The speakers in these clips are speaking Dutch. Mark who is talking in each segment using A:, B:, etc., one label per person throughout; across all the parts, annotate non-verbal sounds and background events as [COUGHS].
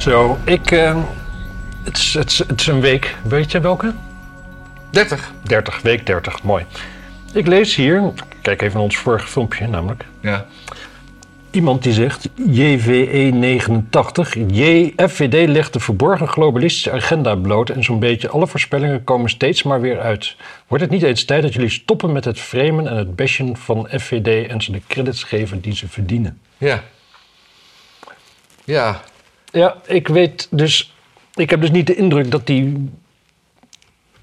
A: Zo, ik. eh, het, is, het, is, het is een week. Weet je welke?
B: 30.
A: 30, week 30, mooi. Ik lees hier, kijk even naar ons vorige filmpje namelijk.
B: Ja.
A: Iemand die zegt, JVE89, JFVD legt de verborgen globalistische agenda bloot en zo'n beetje alle voorspellingen komen steeds maar weer uit. Wordt het niet eens tijd dat jullie stoppen met het framen en het bashen van FVD en ze de credits geven die ze verdienen?
B: Ja. Ja.
A: Ja, ik weet dus, ik heb dus niet de indruk dat die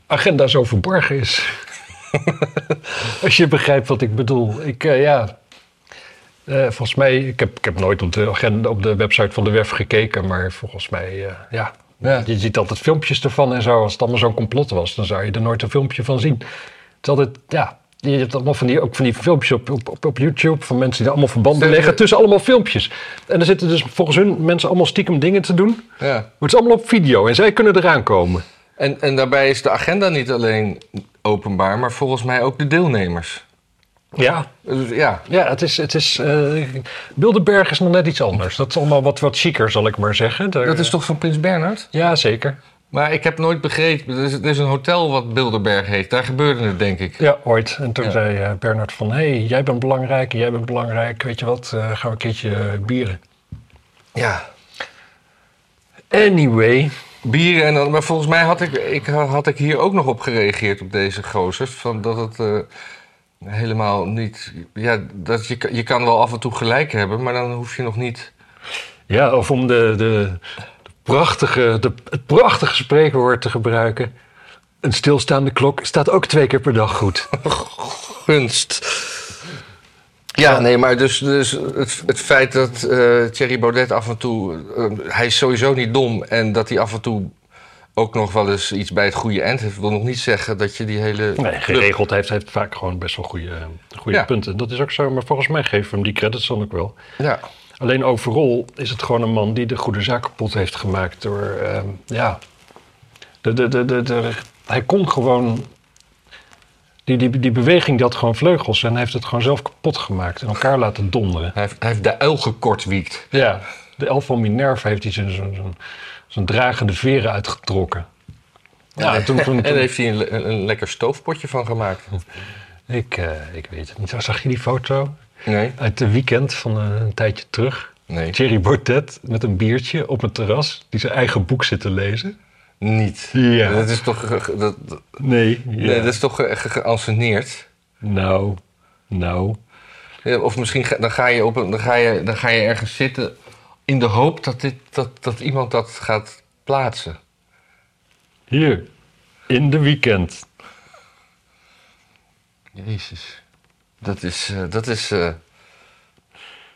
A: agenda zo verborgen is. [LAUGHS] Als je begrijpt wat ik bedoel. Ik, eh, ja, eh, volgens mij, ik heb, ik heb nooit op de, agenda, op de website van de WEF gekeken, maar volgens mij, eh, ja.
B: Ja.
A: Je ziet altijd filmpjes ervan en zo. Als het allemaal zo'n complot was, dan zou je er nooit een filmpje van zien. Het is altijd, ja, je hebt allemaal van die, ook van die filmpjes op, op, op, YouTube van mensen die allemaal verbanden leggen tussen allemaal filmpjes. En er zitten dus volgens hun mensen allemaal stiekem dingen te doen.
B: ja.
A: Maar het is allemaal op video en zij kunnen eraan komen.
B: En, en daarbij is de agenda niet alleen openbaar, maar volgens mij ook de deelnemers.
A: Ja,
B: Dus ja.
A: ja het is. Het is eh, Bilderberg is nog net iets anders. Dat is allemaal wat, wat chiquer, zal ik maar zeggen. Daar-
B: Dat is toch van Prins Bernhard?
A: Ja, zeker.
B: Maar ik heb nooit begrepen. Er is, er is een hotel wat Bilderberg heet. Daar gebeurde het, denk ik.
A: Ja, ooit. En toen
B: Ja.
A: zei eh, Bernard van... hé, hey, jij bent belangrijk, jij bent belangrijk. Weet je wat, eh, gaan we een keertje bieren.
B: Ja.
A: Anyway.
B: Bieren en dan. Maar volgens mij had ik, ik, had ik hier ook nog op gereageerd op deze gozers. Van dat het eh, helemaal niet. Ja, dat je, kan- je kan wel af en toe gelijk hebben, maar dan hoef je nog niet.
A: Ja, of om de, de prachtige, de, het prachtige spreekwoord te gebruiken... een stilstaande klok staat ook twee keer per dag goed. [LAUGHS]
B: gunst. Ja, nee, maar dus, dus het, het feit dat eh Thierry Baudet af en toe... eh, hij is sowieso niet dom en dat hij af en toe ook nog wel eens iets bij het goede eind heeft... wil nog niet zeggen dat je die hele...
A: Nee, geregeld heeft, heeft vaak gewoon best wel goede, goede
B: Ja.
A: punten. Dat is ook zo, maar volgens mij geven we hem die credits dan ook wel.
B: Ja,
A: Alleen overal is het gewoon een man die de goede zaak kapot heeft gemaakt door, ehm, ja, de, de, de, de, de- hij kon gewoon, die, die, die beweging die had gewoon vleugels en hij heeft het gewoon zelf kapot gemaakt en elkaar laten donderen.
B: hij heeft, hij heeft de uil gekortwiekt.
A: Ja, de elf van Minerva heeft hij zijn, zijn, zijn, zijn dragende veren uitgetrokken. Ja, [LAUGHS]
B: en,
A: toen,
B: heeft hij een, een lekker stoofpotje van gemaakt.
A: ik, eh, ik weet het niet. Zag je die foto
B: Nee,
A: uit de weekend van eh, een tijdje terug?
B: nee,
A: Thierry Baudet met een biertje op een terras die zijn eigen boek zit te lezen.
B: niet.
A: Ja.
B: Dat is toch, dat,
A: Nee.
B: nee, dat is toch ge- ge- geanceneerd?
A: Nou, nou.
B: Ja, of misschien ga, dan, ga je op dan, ga je, dan ga je ergens zitten in de hoop dat, dit, dat, dat iemand dat gaat plaatsen.
A: Hier, in de weekend.
B: Jezus. Dat is. eh, dat is eh,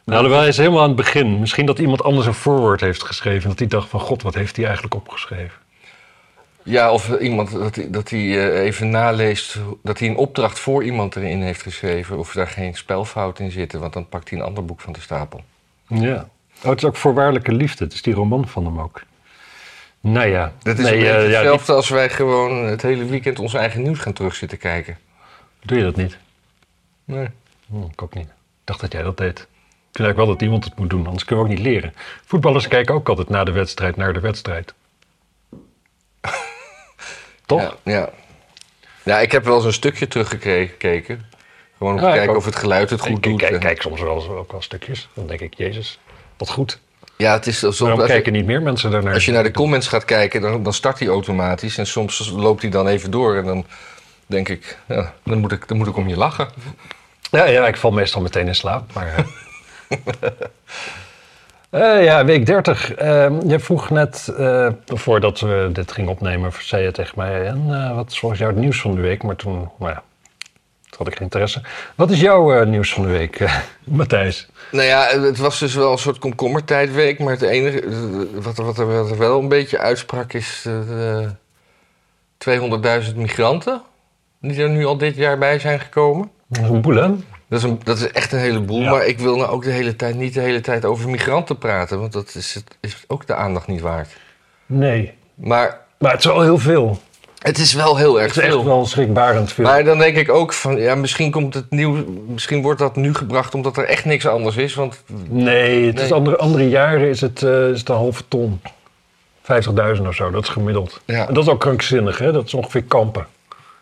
A: Nou, hij is helemaal aan het begin. Misschien dat iemand anders een voorwoord heeft geschreven. Dat hij dacht van, god, wat heeft hij eigenlijk opgeschreven?
B: ja, of iemand dat, hij- dat hij eh, even naleest. dat hij een opdracht voor iemand erin heeft geschreven. of daar geen spelfout in zitten, want dan pakt hij een ander boek van de stapel.
A: Ja. Oh, het is ook voorwaardelijke liefde. Het is die roman van hem ook. Nou ja.
B: Dat is
A: nee,
B: een beetje
A: ja, die-
B: hetzelfde als wij gewoon het hele weekend ons eigen nieuws gaan terugzitten kijken.
A: Doe je dat niet?
B: Nee.
A: Hm, ik ook niet. Ik dacht dat jij dat deed. Ik vind eigenlijk wel dat iemand het moet doen, anders kunnen we ook niet leren. Voetballers kijken ook altijd na de wedstrijd naar de wedstrijd. [LAUGHS] Toch?
B: Ja, ja. ja, ik heb wel eens een stukje teruggekeken. Gewoon om te
A: Ja, ik
B: kijken of het geluid het
A: Ik
B: goed
A: kijk,
B: doet.
A: kijk,
B: En-
A: kijk soms wel, eens ook wel stukjes. Dan denk ik, jezus, wat goed.
B: Ja, het is soms,
A: Waarom kijken
B: je,
A: niet meer mensen daarnaar?
B: als je naar de comments gaat kijken, dan, dan start hij automatisch. En soms loopt hij dan even door. En dan denk ik, ja, dan, moet ik dan moet ik om je lachen.
A: Ja, ja, ik val meestal meteen in slaap. Maar, eh. [LAUGHS] Eh, ja, week 30. Ehm, je vroeg net, eh, voordat we dit gingen opnemen, zei je tegen mij... En, wat is volgens jou het nieuws van de week? Maar toen, nou ja, toen had ik geen interesse. Wat is jouw nieuws van de week, [LAUGHS] Matthijs?
B: Nou ja, het was dus wel een soort komkommertijdweek. Maar het enige wat, er- wat, wat er wel een beetje uitsprak is eh, de 200.000 migranten. Die er nu al dit jaar bij zijn gekomen.
A: Dat is een boel, hè?
B: Dat is, een, dat is echt een heleboel.
A: Ja.
B: Maar ik wil nou ook de hele tijd niet de hele tijd over migranten praten. Want dat is, het, is ook de aandacht niet waard.
A: Nee.
B: Maar
A: Maar het is wel heel veel.
B: het is wel heel erg
A: Het is echt
B: veel.
A: wel schrikbarend veel.
B: Maar dan denk ik ook van, ja, misschien komt het nieuw, misschien wordt dat nu gebracht omdat er echt niks anders is. Want
A: Nee, het is andere, andere jaren is het, eh, is het een halve ton. 50.000 of zo, dat is gemiddeld.
B: Ja.
A: En dat is ook krankzinnig, hè? Dat is ongeveer kampen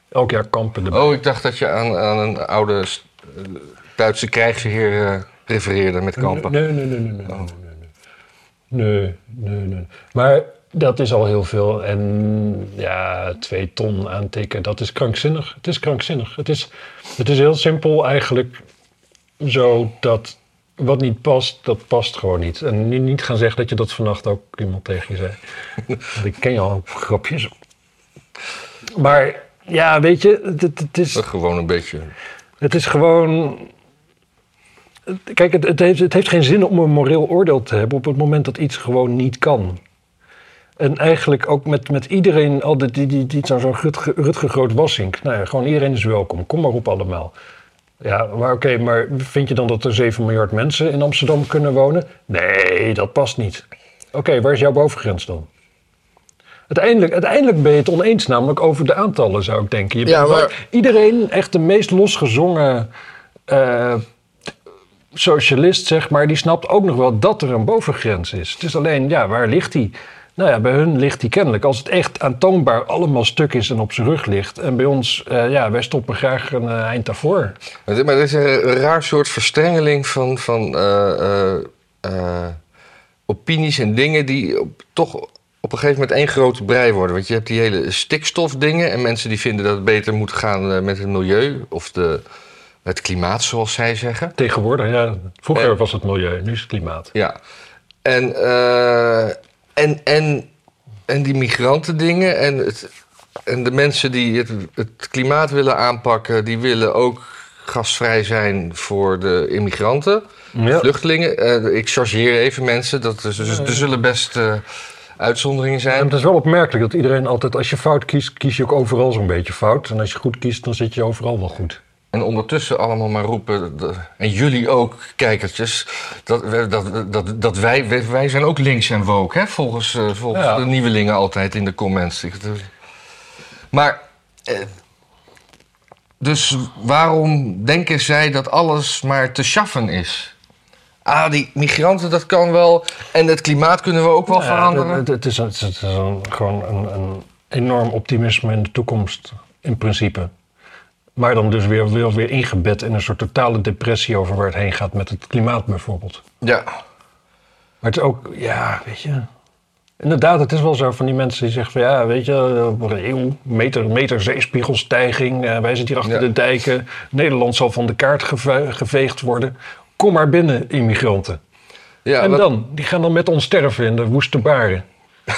A: elk jaar kampen.
B: Oh, ik dacht dat je aan, aan een oude eh, Duitse krijgsheer eh, refereerde met kampen.
A: Nee, oh. nee, nee, nee. Nee, nee, nee. Maar dat is al heel veel. En ja, twee ton aantikken, dat is krankzinnig. Het is krankzinnig. Het is, het is heel simpel eigenlijk zo dat wat niet past, dat past gewoon niet. En niet gaan zeggen dat je dat vannacht ook iemand tegen je zei. [LAUGHS] ik ken je al grapjes. Maar ja, weet je, het, het, is...
B: Gewoon een beetje.
A: Het is gewoon. Kijk, het, het, heeft, het heeft geen zin om een moreel oordeel te hebben op het moment dat iets gewoon niet kan. En eigenlijk ook met, met iedereen, al die, die, die, die zo'n Rutger, Rutger Groot Wassink. Nou ja, gewoon iedereen is welkom. Kom maar op allemaal. Ja, maar oké, maar vind je dan dat er 7 miljard mensen in Amsterdam kunnen wonen? Nee, dat past niet. Oké, waar is jouw bovengrens dan? Uiteindelijk, uiteindelijk ben je het oneens, namelijk over de aantallen, zou ik denken. Je
B: Ja,
A: bent-
B: maar-
A: Iedereen, echt de meest losgezongen eh, socialist, zeg maar, die snapt ook nog wel dat er een bovengrens is. Het is alleen, ja, waar ligt die? Nou ja, bij hun ligt die kennelijk. Als het echt aantoonbaar allemaal stuk is en op zijn rug ligt. En bij ons, eh, ja, wij stoppen graag een eh, eind daarvoor.
B: Maar dit is een raar soort verstrengeling van, van opinies en dingen die op, toch op een gegeven moment één grote brei worden. Want je hebt die hele stikstofdingen en mensen die vinden dat het beter moet gaan eh, met het milieu of de, het klimaat, zoals zij zeggen.
A: Tegenwoordig, ja. Vroeger was het milieu, nu is het klimaat.
B: Ja. En, eh, en, en, en die migrantendingen en, het, en de mensen die het, het klimaat willen aanpakken, die willen ook gastvrij zijn voor de immigranten,
A: Ja.
B: vluchtelingen. Eh, ik chargeer even mensen, dat is, dus, er zullen best uitzonderingen
A: En
B: zijn.
A: het is wel opmerkelijk dat iedereen altijd, als je fout kiest, kies je ook overal zo'n beetje fout. En als je goed kiest, dan zit je overal wel goed.
B: En ondertussen allemaal maar roepen, en jullie ook, kijkertjes, dat, dat, dat, dat wij, wij, zijn ook links en woke, hè? volgens, eh, volgens
A: Ja.
B: de nieuwelingen altijd in de comments. Maar, eh, dus waarom denken zij dat alles maar te schaffen is? Ah, die migranten, dat kan wel. En het klimaat kunnen we ook wel veranderen.
A: Het, het is, het is, het is een, gewoon een, een enorm optimisme in de toekomst, in principe. Maar dan dus weer, weer, weer ingebed in een soort totale depressie over waar het heen gaat met het klimaat bijvoorbeeld.
B: Ja,
A: Maar het is ook, ja, weet je. Inderdaad, het is wel zo van die mensen die zeggen van ja, weet je, een eeuw, meter, meter zeespiegelstijging, eh, wij zitten hier achter
B: Ja.
A: de dijken, Nederland zal van de kaart geve- geveegd worden. Kom maar binnen, immigranten.
B: ja,
A: en
B: wat-
A: dan? Die gaan dan met ons sterven in de woeste baren. [LAUGHS]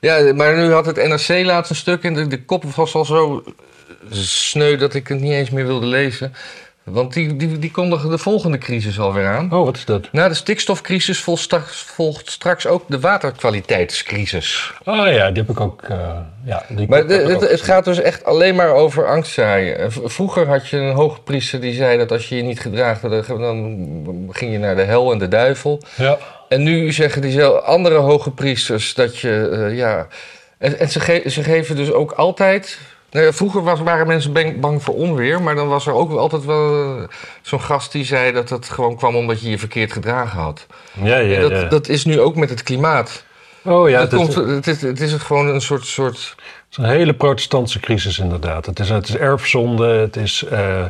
B: Ja, maar nu had het NRC laatst een stuk en de, de kop was al zo sneu dat ik het niet eens meer wilde lezen. Want die, die, die kondigen de volgende crisis alweer aan.
A: Oh, wat is dat?
B: Na de stikstofcrisis volgt straks, volgt straks ook de waterkwaliteitscrisis.
A: Oh ja, die heb ik ook. eh, ja, die
B: Maar de-
A: ook
B: het, het gaat dus echt alleen maar over angstzaaien. En v- Vroeger had je een hoogpriester die zei dat als je je niet gedraagt, dan, ging je naar de hel en de duivel.
A: Ja.
B: En nu zeggen die andere hoge priesters dat je, eh, ja... En, en ze, ge- ze geven dus ook altijd... Nou vroeger was, waren mensen bang, bang voor onweer, maar dan was er ook altijd wel eh, zo'n gast die zei dat het gewoon kwam omdat je je verkeerd gedragen had.
A: Ja, ja,
B: En dat,
A: ja.
B: dat is nu ook met het klimaat.
A: oh ja,
B: het,
A: het,
B: komt,
A: is,
B: het, is, het is gewoon een soort... soort
A: het is een hele protestantse crisis inderdaad. Het is, het is erfzonde, het is... eh,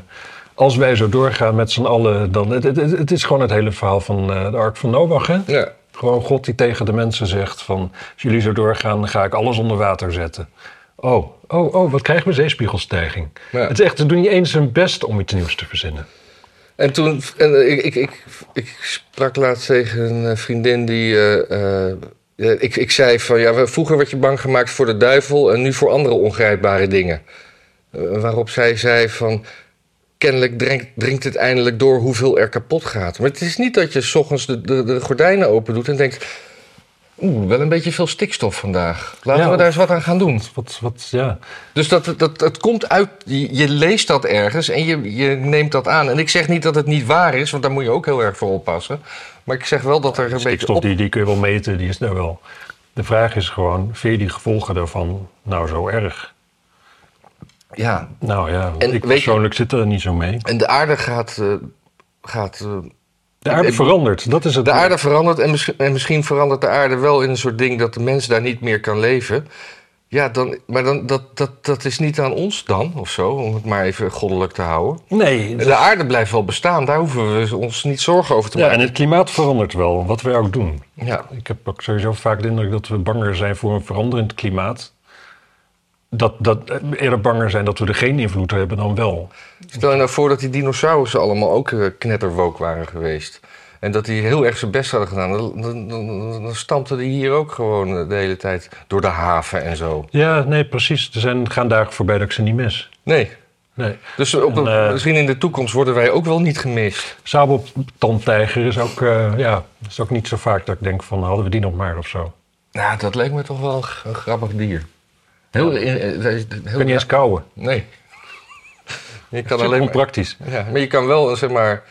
A: als wij zo doorgaan met z'n allen, dan... Het, het, het het is gewoon het hele verhaal van eh, de Ark van Noach, hè?
B: ja.
A: Gewoon God die tegen de mensen zegt van... als jullie zo doorgaan, dan ga ik alles onder water zetten. Oh, oh, oh, wat krijgen we? Zeespiegelstijging.
B: Ja.
A: Het is echt, ze doen niet eens hun best om iets nieuws te verzinnen.
B: En toen, en eh, ik, ik, ik, ik sprak laatst tegen een eh, vriendin die. eh, ik, ik zei van ja, vroeger werd je bang gemaakt voor de duivel en nu voor andere ongrijpbare dingen. Waarop zij zei van. Kennelijk dringt, dringt het eindelijk door hoeveel er kapot gaat. Maar het is niet dat je s ochtends de, de, de gordijnen open doet en denkt. Oeh, wel een beetje veel stikstof vandaag. Laten
A: Ja,
B: we daar eens wat aan gaan doen.
A: Wat, wat, ja.
B: Dus dat, dat, dat komt uit, je, je leest dat ergens en je, je neemt dat aan. En ik zeg niet dat het niet waar is, want daar moet je ook heel erg voor oppassen. Maar ik zeg wel dat er een beetje
A: Stikstof, die, die kun je wel meten, die is daar wel. De vraag is gewoon, vind je die gevolgen daarvan nou zo erg?
B: Ja,
A: Nou ja,
B: En
A: ik
B: je-
A: persoonlijk zit er niet zo mee.
B: en de aarde gaat... eh, gaat eh,
A: De aarde verandert, dat is het.
B: De aarde verandert en misschien, en misschien verandert de aarde wel in een soort ding dat de mens daar niet meer kan leven. Ja, dan, maar dan, dat, dat, dat is niet aan ons dan, of zo, om het maar even goddelijk te houden.
A: Nee,
B: De aarde blijft wel bestaan, daar hoeven we ons niet zorgen over te
A: ja, en
B: maken.
A: het klimaat verandert wel, wat wij ook doen.
B: Ja,
A: Ik heb ook sowieso vaak de indruk dat we banger zijn voor een veranderend klimaat. Dat, dat eerder banger zijn dat we er geen invloed hebben dan wel.
B: Stel je nou voor dat die dinosaurussen allemaal ook eh, knetterwook waren geweest. En dat die heel erg zijn best hadden gedaan. Dan, dan, dan, dan stampten die hier ook gewoon eh, de hele tijd door de haven en zo.
A: Ja, nee, precies. Er zijn, gaan dagen voorbij dat ik ze niet mis.
B: Nee.
A: Nee.
B: Dus op de-
A: eh,
B: misschien in de toekomst worden wij ook wel niet gemist.
A: Sabeltandtijger is ook, ja, is ook niet zo vaak dat ik denk van hadden we die nog maar of zo.
B: Nou, dat leek me toch wel een grappig dier. Heel, eh, heel,
A: kan niet eens kauwen.
B: Nee. [LAUGHS] Je kan
A: Dat is
B: alleen maar,
A: onpraktisch.
B: ja, maar je kan wel, zeg maar...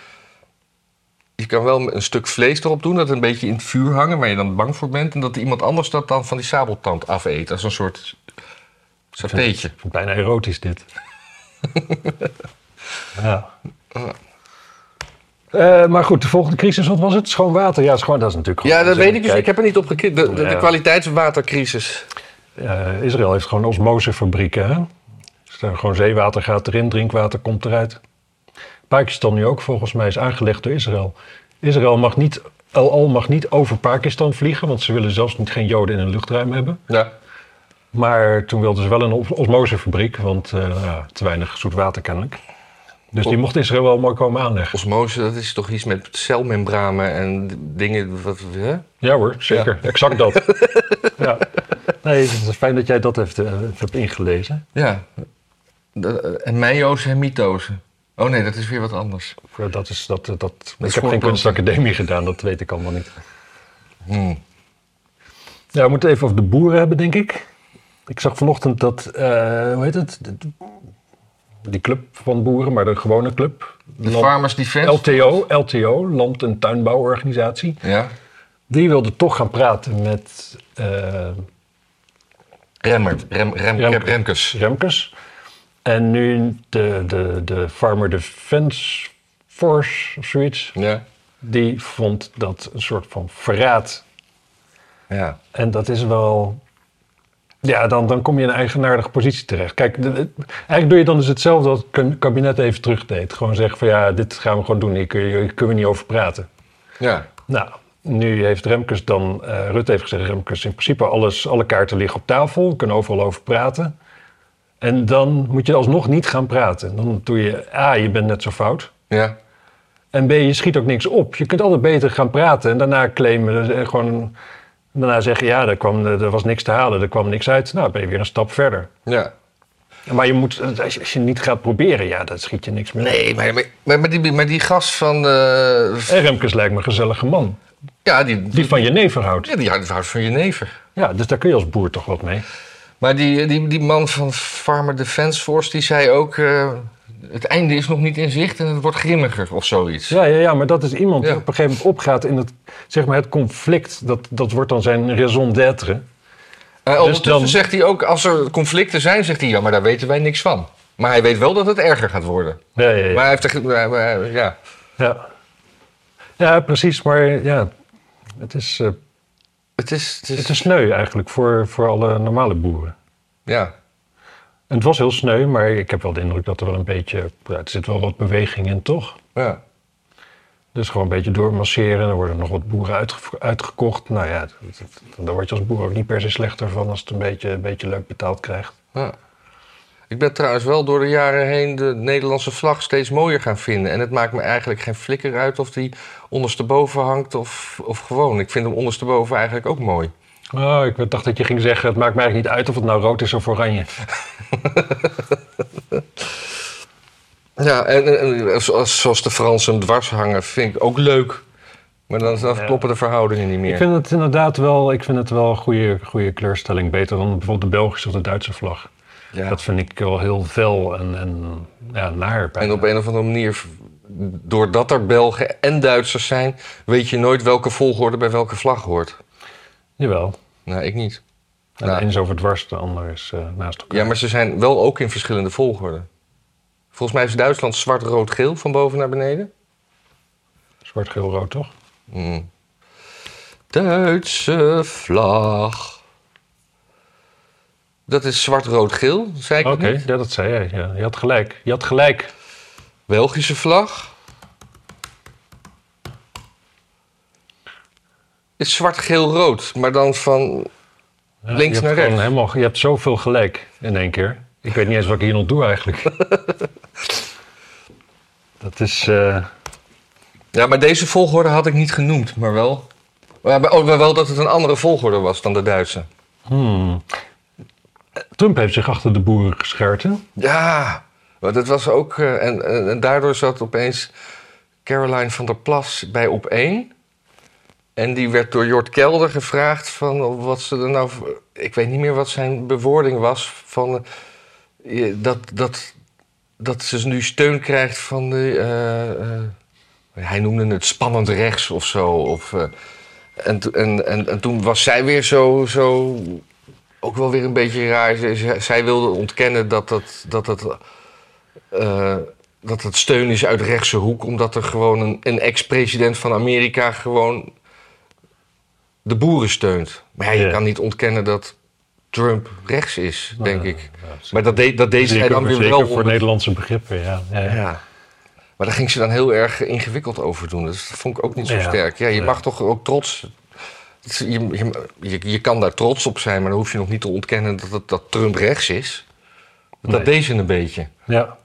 B: Je kan wel een stuk vlees erop doen, dat een beetje in het vuur hangen, waar je dan bang voor bent. En dat iemand anders dat dan van die sabeltand afeet. Als een soort satéetje.
A: Ik vind het bijna erotisch dit. [LAUGHS] ja. Eh, maar goed, de volgende crisis, wat was het? Schoon water? Ja, schoon, dat is natuurlijk
B: Ja, dat weet ik dus.
A: Kijk,
B: Ik heb er niet op gekeken. De, de, de
A: Ja.
B: kwaliteitswatercrisis.
A: Eh, Israël heeft gewoon osmosefabrieken. Hè? Dus daar gewoon zeewater gaat erin, drinkwater komt eruit. Pakistan nu ook volgens mij is aangelegd door Israël. Israël mag niet, El Al mag niet over Pakistan vliegen, want ze willen zelfs niet geen Joden in hun luchtruim hebben.
B: Ja.
A: Maar toen wilden ze wel een os- osmosefabriek, want eh, te weinig zoet water kennelijk. Dus die mocht Israël wel mooi komen aanleggen.
B: Osmose, dat is toch iets met celmembranen en dingen. Wat, hè?
A: Ja hoor, zeker. Exact dat. [LAUGHS] ja. Nee, het is fijn dat jij dat heeft, eh, hebt ingelezen.
B: Ja. De- en meiozen en mitozen. Oh nee, dat is weer wat anders.
A: Eh, Dat is, dat, dat, ik heb geen kunstacademie [LAUGHS] gedaan, dat weet ik allemaal niet.
B: Hmm.
A: Ja, we moeten even over de boeren hebben, denk ik. Ik zag vanochtend dat, eh, hoe heet het? Die club van boeren, maar de gewone club.
B: De
A: Land-
B: Farmers Defense.
A: LTO, LTO, Land- en Tuinbouworganisatie.
B: ja.
A: Die wilde toch gaan praten met
B: Remmer. Rem, rem,
A: Remkes.
B: Remkes.
A: Remkes. En nu de, de, de Farmer Defense Force of zoiets,
B: Ja.
A: die vond dat een soort van verraad.
B: Ja.
A: En dat is wel. Ja, dan, dan kom je in een eigenaardige positie terecht. Kijk, de- de- eigenlijk doe je dan dus hetzelfde wat het kabinet even terugdeed. Gewoon zeggen van ja, dit gaan we gewoon doen. Hier kun je, hier kunnen we niet over praten.
B: Ja.
A: Nou, nu heeft Remkes dan, eh Rutte heeft gezegd, Remkes, in principe alles, alle kaarten liggen op tafel, we kunnen overal over praten. En dan moet je alsnog niet gaan praten. Dan doe je, A, je bent net zo fout.
B: Ja.
A: En B, je schiet ook niks op. Je kunt altijd beter gaan praten en daarna claimen, eh, gewoon, daarna zeggen, ja, er, kwam, er was niks te halen, er kwam niks uit. Nou, ben je weer een stap verder.
B: Ja.
A: Maar je moet, als je, als je niet gaat proberen, ja, dan schiet je niks meer.
B: Nee, maar, maar, maar, die, maar die gast van... eh,
A: En Remkes lijkt me een gezellige man,
B: ja, die,
A: die van je never houdt.
B: ja, die houdt van je never.
A: Ja, dus daar kun je als boer toch wat mee.
B: Maar die, die, die man van Farmer Defense Force, die zei ook... eh, het einde is nog niet in zicht en het wordt grimmiger of zoiets.
A: Ja, ja, ja, maar dat is iemand die
B: Ja.
A: op een gegeven moment opgaat in het, zeg maar, het conflict. Dat, dat wordt dan zijn raison d'être.
B: Uh, ondertussen
A: dan-
B: zegt hij ook, als er conflicten zijn, zegt hij... ja, maar daar weten wij niks van. Maar hij weet wel dat het erger gaat worden.
A: Ja, ja, ja.
B: Maar hij heeft er... maar- maar- ja.
A: ja. ja, precies. Maar ja, het is, eh,
B: Het is... Het is,
A: het is sneu eigenlijk voor, voor alle normale boeren.
B: ja.
A: Het was heel sneu, maar ik heb wel de indruk dat er wel een beetje... Ja, er zit wel wat beweging in, toch?
B: ja.
A: Dus gewoon een beetje doormasseren. Er worden nog wat boeren uitge- uitgekocht. Nou ja, daar word je als boer ook niet per se slechter van... als het een beetje, een beetje leuk betaald krijgt.
B: Ja. Ik ben trouwens wel door de jaren heen de Nederlandse vlag steeds mooier gaan vinden. En het maakt me eigenlijk geen flikker uit of die ondersteboven hangt of, of gewoon. Ik vind hem ondersteboven eigenlijk ook mooi.
A: Oh, ik dacht dat je ging zeggen, het maakt mij eigenlijk niet uit of het nou rood is of oranje. [LAUGHS]
B: Ja, en, zoals, zoals de Fransen hem dwars hangen, vind ik ook leuk. Maar dan, dan
A: Ja.
B: kloppen de verhoudingen niet meer.
A: Ik vind het inderdaad wel, ik vind het wel een goede, goede kleurstelling. Beter dan bijvoorbeeld de Belgische of de Duitse vlag.
B: ja.
A: Dat vind ik wel heel fel en, en ja, naar. bijna.
B: En op een of andere manier, doordat er Belgen en Duitsers zijn, weet je nooit welke volgorde bij welke vlag hoort.
A: Jawel.
B: Nou, ik niet. Nou.
A: de een is over dwars, de ander is eh, naast elkaar.
B: Ja, maar ze zijn wel ook in verschillende volgorden. Volgens mij is Duitsland zwart-rood-geel van boven naar beneden.
A: Zwart, geel, rood, toch?
B: Hmm. Duitse vlag. Dat is zwart-rood-geel, zei ik
A: Oké, ja, dat zei jij. Ja, je had gelijk. Je had gelijk.
B: Belgische vlag. Is zwart-geel-rood, maar dan van
A: Ja,
B: Links naar rechts.
A: Helemaal, je hebt zoveel gelijk in één keer. Ik weet niet eens wat ik hier nog doe eigenlijk. [LAUGHS] dat is... eh,
B: Ja, maar deze volgorde had ik niet genoemd, maar wel. Maar oh, wel dat het een andere volgorde was dan de Duitse.
A: hmm. Trump heeft zich achter de boeren geschaard, hè?
B: Ja, dat was ook. eh, en, en, en daardoor zat opeens Caroline van der Plas bij op één. En die werd door Jort Kelder gevraagd van wat ze er nou. Ik weet niet meer wat zijn bewoording was. Van eh, dat, dat, dat ze nu steun krijgt van de. eh, eh, hij noemde het spannend rechts of zo. Of, en, en, en, en toen was zij weer zo, zo ook wel weer een beetje raar. Zij- zij- wilde ontkennen dat dat, dat, dat, dat het steun is uit rechtse hoek, omdat er gewoon een ex-president van Amerika gewoon de boeren steunt. Maar ja, je
A: Ja.
B: kan niet ontkennen dat Trump rechts is, denk
A: Nou,
B: ik.
A: ja, zeker.
B: Maar dat, deed dat deed zij dan weer wel.
A: voor
B: onder-
A: Nederlandse begrippen, ja. ja.
B: Maar daar ging ze dan heel erg ingewikkeld over doen. Dus dat vond ik ook niet zo sterk. Ja, je mag toch ook trots. Je, je, kan daar trots op zijn, maar dan hoef je nog niet te ontkennen dat, het, dat Trump rechts is. Dat
A: Nee.
B: deed ze een beetje.
A: Ja.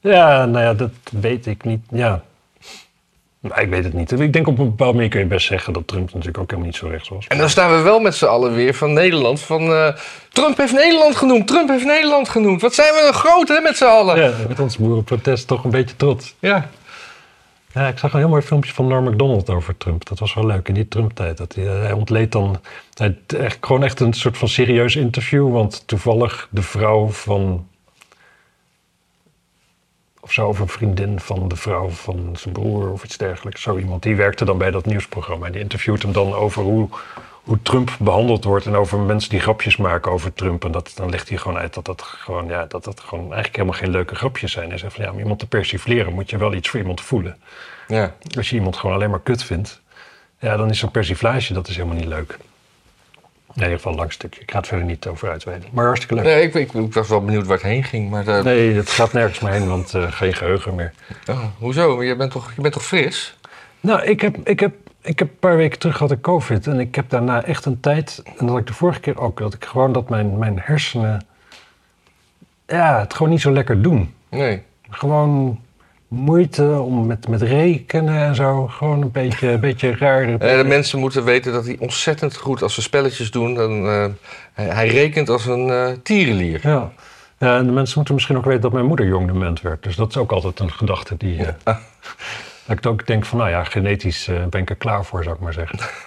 A: Ja, nou ja, dat weet ik niet. Ja. Nou, ik weet het niet. Ik denk op een bepaalde manier kun je best zeggen dat Trump natuurlijk ook helemaal niet zo rechts was.
B: En dan staan we wel met z'n allen weer van Nederland. Van eh, Trump heeft Nederland genoemd. Trump heeft Nederland genoemd. Wat zijn we een groot hè, met z'n allen.
A: Ja, met ons boerenprotest toch een beetje trots.
B: Ja.
A: Ja, ik zag een heel mooi filmpje van Norm MacDonald over Trump. Dat was wel leuk in die Trump-tijd. Dat hij, hij ontleed dan hij, echt, gewoon echt een soort van serieus interview. Want toevallig de vrouw van. Of zo, of een vriendin van de vrouw van zijn broer of iets dergelijks. Zo iemand. Die werkte dan bij dat nieuwsprogramma. En die interviewt hem dan over hoe, hoe Trump behandeld wordt. En over mensen die grapjes maken over Trump. En dat, dan legt hij gewoon uit dat dat gewoon, ja, dat dat gewoon eigenlijk helemaal geen leuke grapjes zijn. Hij zegt van ja, om iemand te persifleren moet je wel iets voor iemand voelen.
B: ja.
A: Als je iemand gewoon alleen maar kut vindt, ja, dan is zo'n persiflage, dat is helemaal niet leuk. In ieder geval een lang stukje. Ik ga het verder niet over uitweiden. Maar hartstikke leuk.
B: Nee, ik, ik, ik was wel benieuwd waar het heen ging. Maar eh,
A: Nee, het gaat nergens meer heen, want eh, geen geheugen meer.
B: oh, hoezo? Maar Je bent, toch, je bent toch fris?
A: Nou, ik heb, ik, heb, ik heb een paar weken terug had ik COVID. En ik heb daarna echt een tijd, en dat ik de vorige keer ook, dat ik gewoon dat mijn, mijn hersenen, ja, het gewoon niet zo lekker doen.
B: Nee.
A: Gewoon moeite om met, met rekenen en zo. Gewoon een beetje, een beetje raar.
B: Eh, de mensen moeten weten dat hij ontzettend goed als ze spelletjes doen. Dan, eh, hij, rekent als een eh tierenlier.
A: Ja. ja, en de mensen moeten misschien ook weten dat mijn moeder jong dement werd. Dus dat is ook altijd een gedachte die... [LAUGHS] dat ik ook denk van, nou ja, genetisch ben ik er klaar voor, zou ik maar zeggen. [LAUGHS]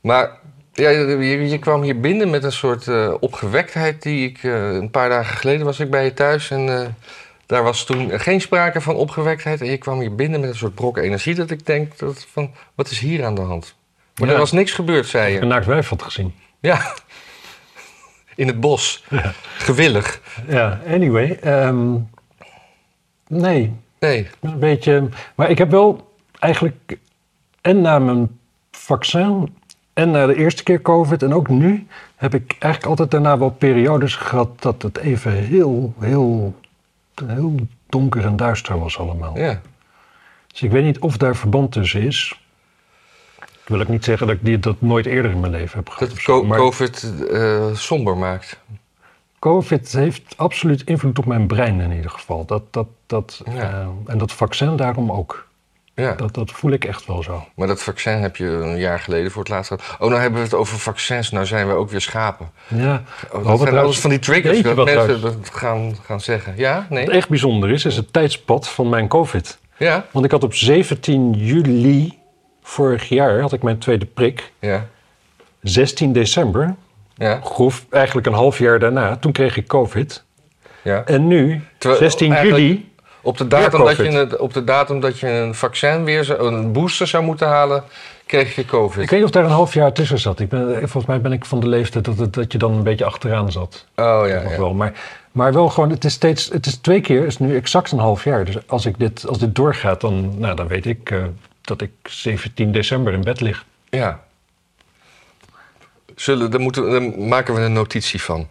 B: Maar ja, je, je kwam hier binnen met een soort opgewektheid die ik... een paar dagen geleden was ik bij je thuis en daar was toen geen sprake van opgewektheid. En je kwam hier binnen met een soort brok energie dat ik denk dat van, wat is hier aan de hand? Maar
A: Ja.
B: er was niks gebeurd, zei
A: Ik
B: je.
A: een naakt wijf had gezien.
B: Ja, in het bos. Gewillig.
A: Ja, anyway. ehm, nee,
B: Nee,
A: een beetje... Maar ik heb wel eigenlijk... En na mijn vaccin en na de eerste keer COVID en ook nu... heb ik eigenlijk altijd daarna wel periodes gehad... dat het even heel, heel, heel donker en duister was allemaal.
B: ja.
A: Dus ik weet niet of daar verband tussen is. Ik wil ook niet zeggen dat ik die, dat nooit eerder in mijn leven heb gehad.
B: Dat
A: zo,
B: COVID eh, somber maakt.
A: COVID heeft absoluut invloed op mijn brein in ieder geval. Dat, dat, dat,
B: Ja.
A: eh, en dat vaccin daarom ook.
B: Ja,
A: Dat, dat voel ik echt wel zo.
B: maar dat vaccin heb je een jaar geleden voor het laatst gehad. Oh, nou hebben we het over vaccins. Nou zijn we ook weer schapen.
A: Ja.
B: Oh, dat zijn alles van die triggers dat mensen dat gaan, gaan zeggen. Ja? Nee?
A: Wat echt bijzonder is, is het tijdspad van mijn COVID.
B: Ja?
A: Want ik had op 17 juli vorig jaar had ik mijn tweede prik.
B: Ja?
A: 16 december,
B: Ja?
A: groef eigenlijk een half jaar daarna, toen kreeg ik COVID.
B: Ja?
A: En nu,
B: Terwijl
A: 16
B: eigenlijk-
A: juli,
B: Op de, datum dat je op de datum dat je een vaccin weer een booster zou moeten halen, kreeg je COVID.
A: Ik weet niet of daar een half jaar tussen zat. Ik ben, volgens mij ben ik van de leeftijd dat, het- dat je dan een beetje achteraan zat.
B: Oh ja, ja.
A: wel. Maar, maar wel gewoon, het is steeds, het is twee keer, is nu exact een half jaar. Dus als, ik dit, als dit doorgaat, dan, nou, dan weet ik eh, dat ik 17 december in bed lig.
B: ja. Zullen, daar, moeten, daar maken we een notitie van.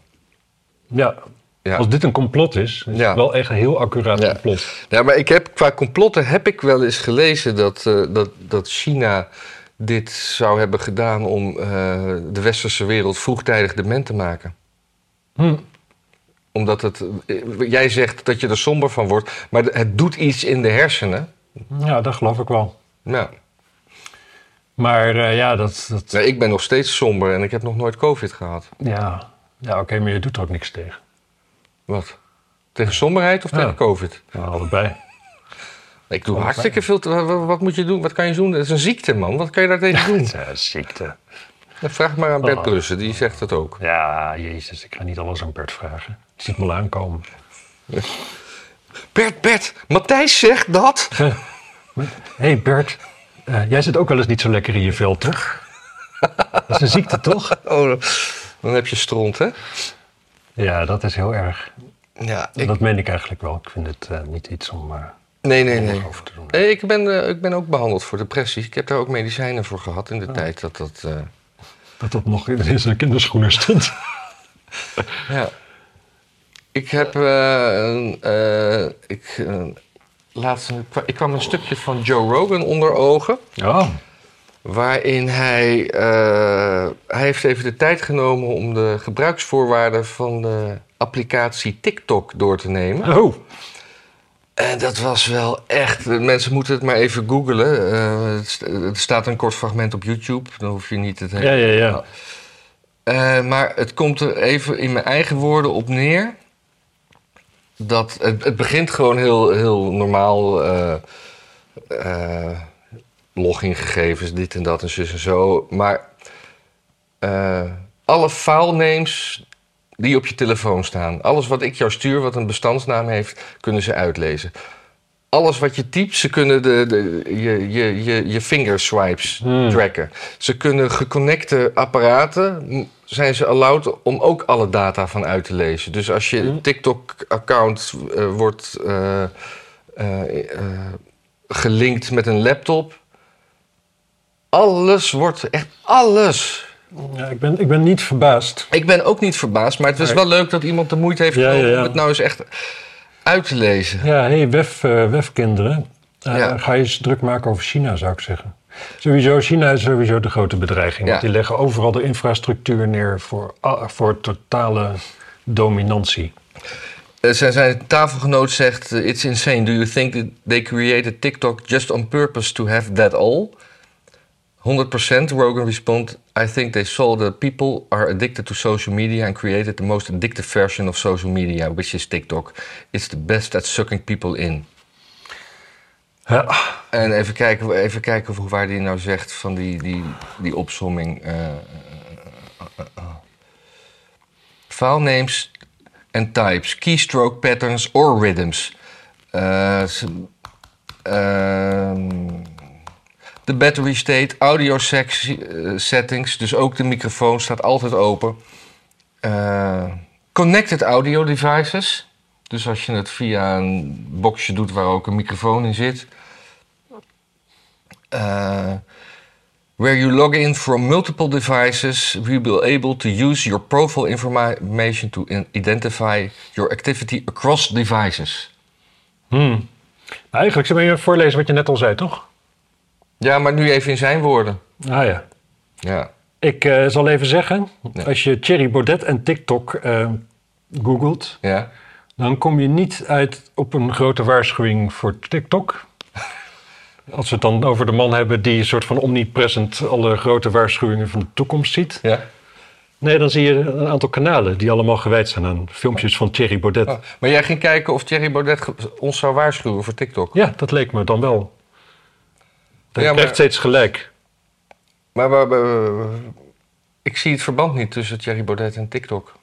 A: Ja,
B: Ja.
A: als dit een complot is, is
B: Ja.
A: het wel echt een heel accuraat
B: Ja.
A: complot.
B: Ja, maar ik heb, qua complotten heb ik wel eens gelezen dat, eh, dat, dat China dit zou hebben gedaan om eh, de westerse wereld vroegtijdig dement te maken.
A: Hm.
B: Omdat het, eh, jij zegt dat je er somber van wordt, maar het doet iets in de hersenen.
A: Ja, dat geloof ik wel.
B: Nou,
A: Maar ja, dat, dat,
B: ik ben nog steeds somber en ik heb nog nooit COVID gehad.
A: ja, ja oké, maar je doet er ook niks tegen.
B: Wat? Tegen somberheid of
A: Ja.
B: tegen COVID?
A: Ja, allebei.
B: Ik doe hartstikke veel. te- wat, moet je doen? Wat kan je doen? Het is een ziekte, man. Wat kan je daar tegen doen?
A: Ja, ziekte.
B: Vraag maar aan Bert
A: Oh.
B: Brussen, die zegt het ook.
A: Ja, jezus, ik ga niet alles aan Bert vragen. Je ziet me al aankomen.
B: Bert, Bert, Matthijs zegt dat.
A: Hé [LAUGHS] hey Bert, eh, jij zit ook wel eens niet zo lekker in je vel, toch? Dat is een ziekte, toch?
B: Oh, dan heb je stront, hè?
A: Ja, dat is heel erg.
B: Ja, ik,
A: Dat meen ik eigenlijk wel. Ik vind het eh, niet iets om eh,
B: nee, nee, nee.
A: over te doen.
B: Nee, ik ben, eh, ik ben ook behandeld voor depressie. Ik heb daar ook medicijnen voor gehad in de tijd dat dat... eh,
A: Dat dat nog in zijn kinderschoenen stond. [LAUGHS]
B: ja. Ik heb... eh, eh, ik, eh, laatst, ik kwam een stukje van Joe Rogan onder ogen.
A: Ja.
B: Waarin hij, eh, hij heeft even de tijd genomen om de gebruiksvoorwaarden van de applicatie TikTok door te nemen.
A: Oh.
B: En dat was wel echt. Mensen moeten het maar even googlen. Eh, het er staat een kort fragment op YouTube. Dan hoef je niet het.
A: Ja, ja, ja.
B: Eh, maar het komt er even in mijn eigen woorden op neer. Dat het, het begint gewoon heel, heel normaal. eh logingegevens, dit en dat en zus en zo. Maar eh, alle filenames die op je telefoon staan. Alles wat ik jou stuur, wat een bestandsnaam heeft, kunnen ze uitlezen. Alles wat je typt, ze kunnen de, de, je, je, je, je fingerswipes
A: Hmm.
B: tracken. Ze kunnen geconnecte apparaten, zijn ze allowed om ook alle data van uit te lezen. Dus als je
A: Hmm.
B: TikTok-account eh, wordt eh, gelinkt met een laptop, alles wordt, echt alles.
A: ja ik, ben, ik ben niet verbaasd.
B: Ik ben ook niet verbaasd, maar het was wel leuk dat iemand de moeite heeft genomen
A: ja, ja.
B: om het nou eens echt uit te lezen.
A: Ja, hé, hey, wef, eh, wefkinderen. Eh,
B: Ja.
A: Ga je eens druk maken over China, zou ik zeggen. Sowieso, China is sowieso de grote bedreiging. Want die leggen overal de infrastructuur neer voor, ah, voor totale dominantie.
B: Eh, zijn, zijn tafelgenoot zegt: eh, It's insane. Do you think that they created TikTok just on purpose to have that all? 100% Rogan respond: I think they saw that people are addicted to social media and created the most addictive version of social media, which is TikTok. It's the best at sucking people in.
A: Ja.
B: En even kijken, even kijken hoe waar die nou zegt van die, die, die opsomming. eh, eh. File names and types, keystroke patterns or rhythms. Eh, ehm, De battery state, audio eh, settings, dus ook de microfoon staat altijd open. Eh, connected audio devices. Dus als je het via een boxje doet waar ook een microfoon in zit. Uh, where you log in from multiple devices, we will able to use your profile information to identify your activity across devices.
A: Hmm. Eigenlijk zou je voorlezen wat je net al zei, toch?
B: Ja, maar nu even in zijn woorden.
A: Ah ja.
B: Ja.
A: Ik eh, zal even zeggen, als je Thierry Baudet en TikTok eh, googelt,
B: Ja.
A: dan kom je niet uit op een grote waarschuwing voor TikTok. [LAUGHS] Als we het dan over de man hebben die een soort van omnipresent alle grote waarschuwingen van de toekomst ziet.
B: ja.
A: Nee, dan zie je een aantal kanalen die allemaal gewijd zijn aan filmpjes van Thierry Baudet.
B: Oh, maar jij ging kijken of Thierry Baudet ons zou waarschuwen voor TikTok.
A: Ja, dat leek me dan wel. Hij
B: Ja,
A: krijgt steeds gelijk.
B: Maar, maar- maar- ik zie het verband niet tussen Thierry Baudet en TikTok.